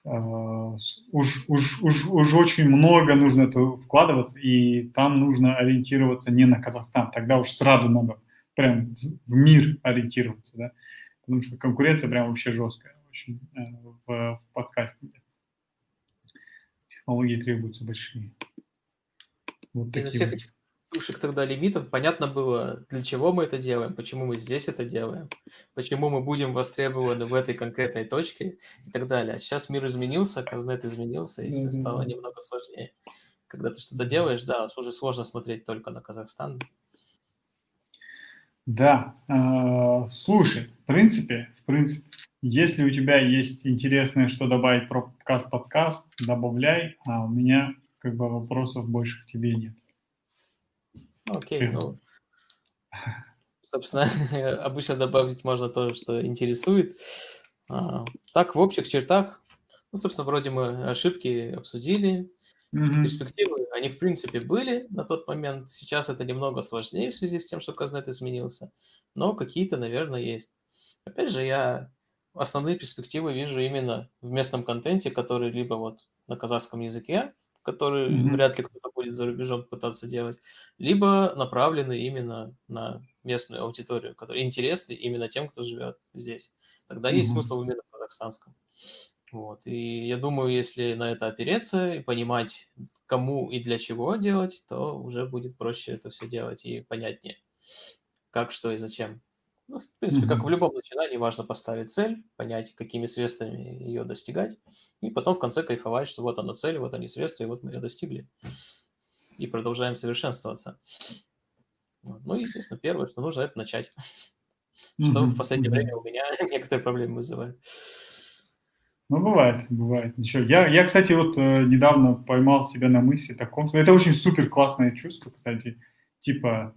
Uh, уж, уж, уж, уж очень много нужно это вкладываться, и там нужно ориентироваться не на Казахстан, тогда уж сразу надо прям в мир ориентироваться, да, потому что конкуренция прям вообще жесткая очень э, в, в подкастинге. Технологии требуются большие. Вот Из-за всех этих тушек тогда лимитов понятно было, для чего мы это делаем, почему мы здесь это делаем, почему мы будем востребованы в этой конкретной точке и так далее. А сейчас мир изменился, Казнет изменился, и все стало немного сложнее. Когда ты что-то делаешь, да, уже сложно смотреть только на Казахстан, да, э, слушай, принципе, в принципе, если у тебя есть интересное, что добавить про подкаст-подкаст, добавляй, а у меня как бы вопросов больше к тебе нет. Окей, okay, ну, собственно, (laughs) обычно добавить можно то, что интересует. А, так, в общих чертах, ну, собственно, вроде мы ошибки обсудили, mm-hmm. перспективы, они, в принципе, были на тот момент. Сейчас это немного сложнее в связи с тем, что Казнет изменился, но какие-то, наверное, есть. Опять же, я основные перспективы вижу именно в местном контенте, который либо вот на казахском языке, который mm-hmm. вряд ли кто-то будет за рубежом пытаться делать, либо направлены именно на местную аудиторию, которая интересны именно тем, кто живет здесь. Тогда mm-hmm. есть смысл именно в казахстанском. Вот. И я думаю, если на это опереться и понимать, кому и для чего делать, то уже будет проще это все делать и понятнее, как, что и зачем. Ну, в принципе, mm-hmm. как в любом начинании, важно поставить цель, понять, какими средствами ее достигать, и потом в конце кайфовать, что вот она цель, вот они средства, и вот мы ее достигли. И продолжаем совершенствоваться. Ну, естественно, первое, что нужно, это начать. (laughs) Что в последнее время у меня (laughs) некоторые проблемы вызывает. Ну, бывает, бывает. Ничего. Я, я, кстати, вот э, недавно поймал себя на мысли таком, что это очень супер классное чувство, кстати. Типа,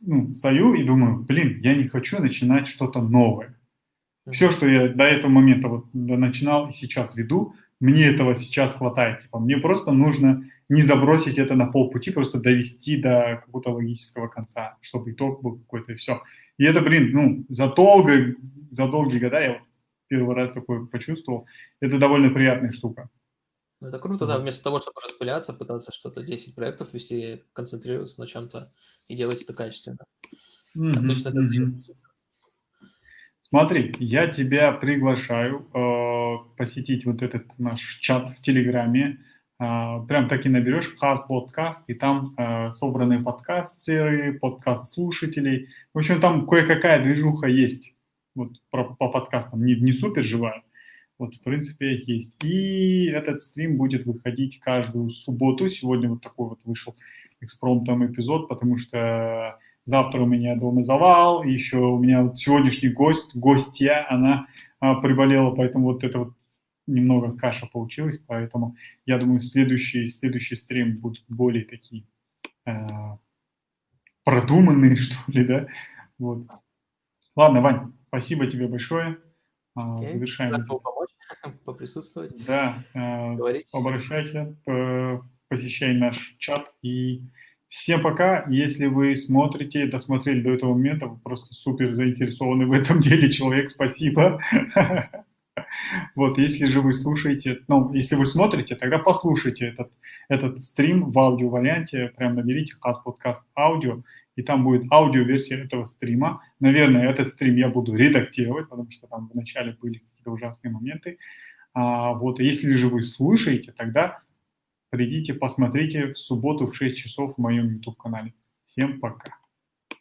ну, стою и думаю, блин, я не хочу начинать что-то новое. Все, что я до этого момента вот начинал и сейчас веду, мне этого сейчас хватает. Типа, мне просто нужно не забросить это на полпути, просто довести до какого-то логического конца, чтобы итог был какой-то и все. И это, блин, ну, за, долго, за долгие года я первый раз такое почувствовал. Это довольно приятная штука. Ну, это круто, да, вместо того, чтобы распыляться, пытаться что-то, 10 проектов вести, концентрироваться на чем-то и делать это качественно. Mm-hmm. Обычно это mm-hmm. Смотри, я тебя приглашаю э, посетить вот этот наш чат в Телеграме. Э, прям так и наберешь Хас подкаст, и там э, собраны подкастеры, подкаст-слушателей. В общем, там кое-какая движуха есть вот про, по подкастам. Не, не супер живая, вот, в принципе, есть. И этот стрим будет выходить каждую субботу. Сегодня вот такой вот вышел экспромтом эпизод, потому что завтра у меня дома завал, и еще у меня вот сегодняшний гость, гостья, она а, приболела, поэтому вот это вот немного каша получилась, поэтому я думаю, следующий, следующий стрим будут более такие э, продуманные, (laughs) что ли, да, вот. Ладно, Вань, спасибо тебе большое. Okay. Завершаем. Рад был помочь, (laughs) поприсутствовать. Да, э, обращайся, посещай наш чат. И всем пока. Если вы смотрите, досмотрели до этого момента, вы просто супер заинтересованы в этом (laughs) деле человек, спасибо. (laughs) Вот, если же вы слушаете, ну, если вы смотрите, тогда послушайте этот, этот стрим в аудио-варианте, прям наберите «Хас подкаст аудио», и там будет аудиоверсия этого стрима. Наверное, этот стрим я буду редактировать, потому что там вначале были какие-то ужасные моменты. А, вот, если же вы слушаете, тогда придите, посмотрите в субботу в 6 часов в моем YouTube-канале. Всем пока.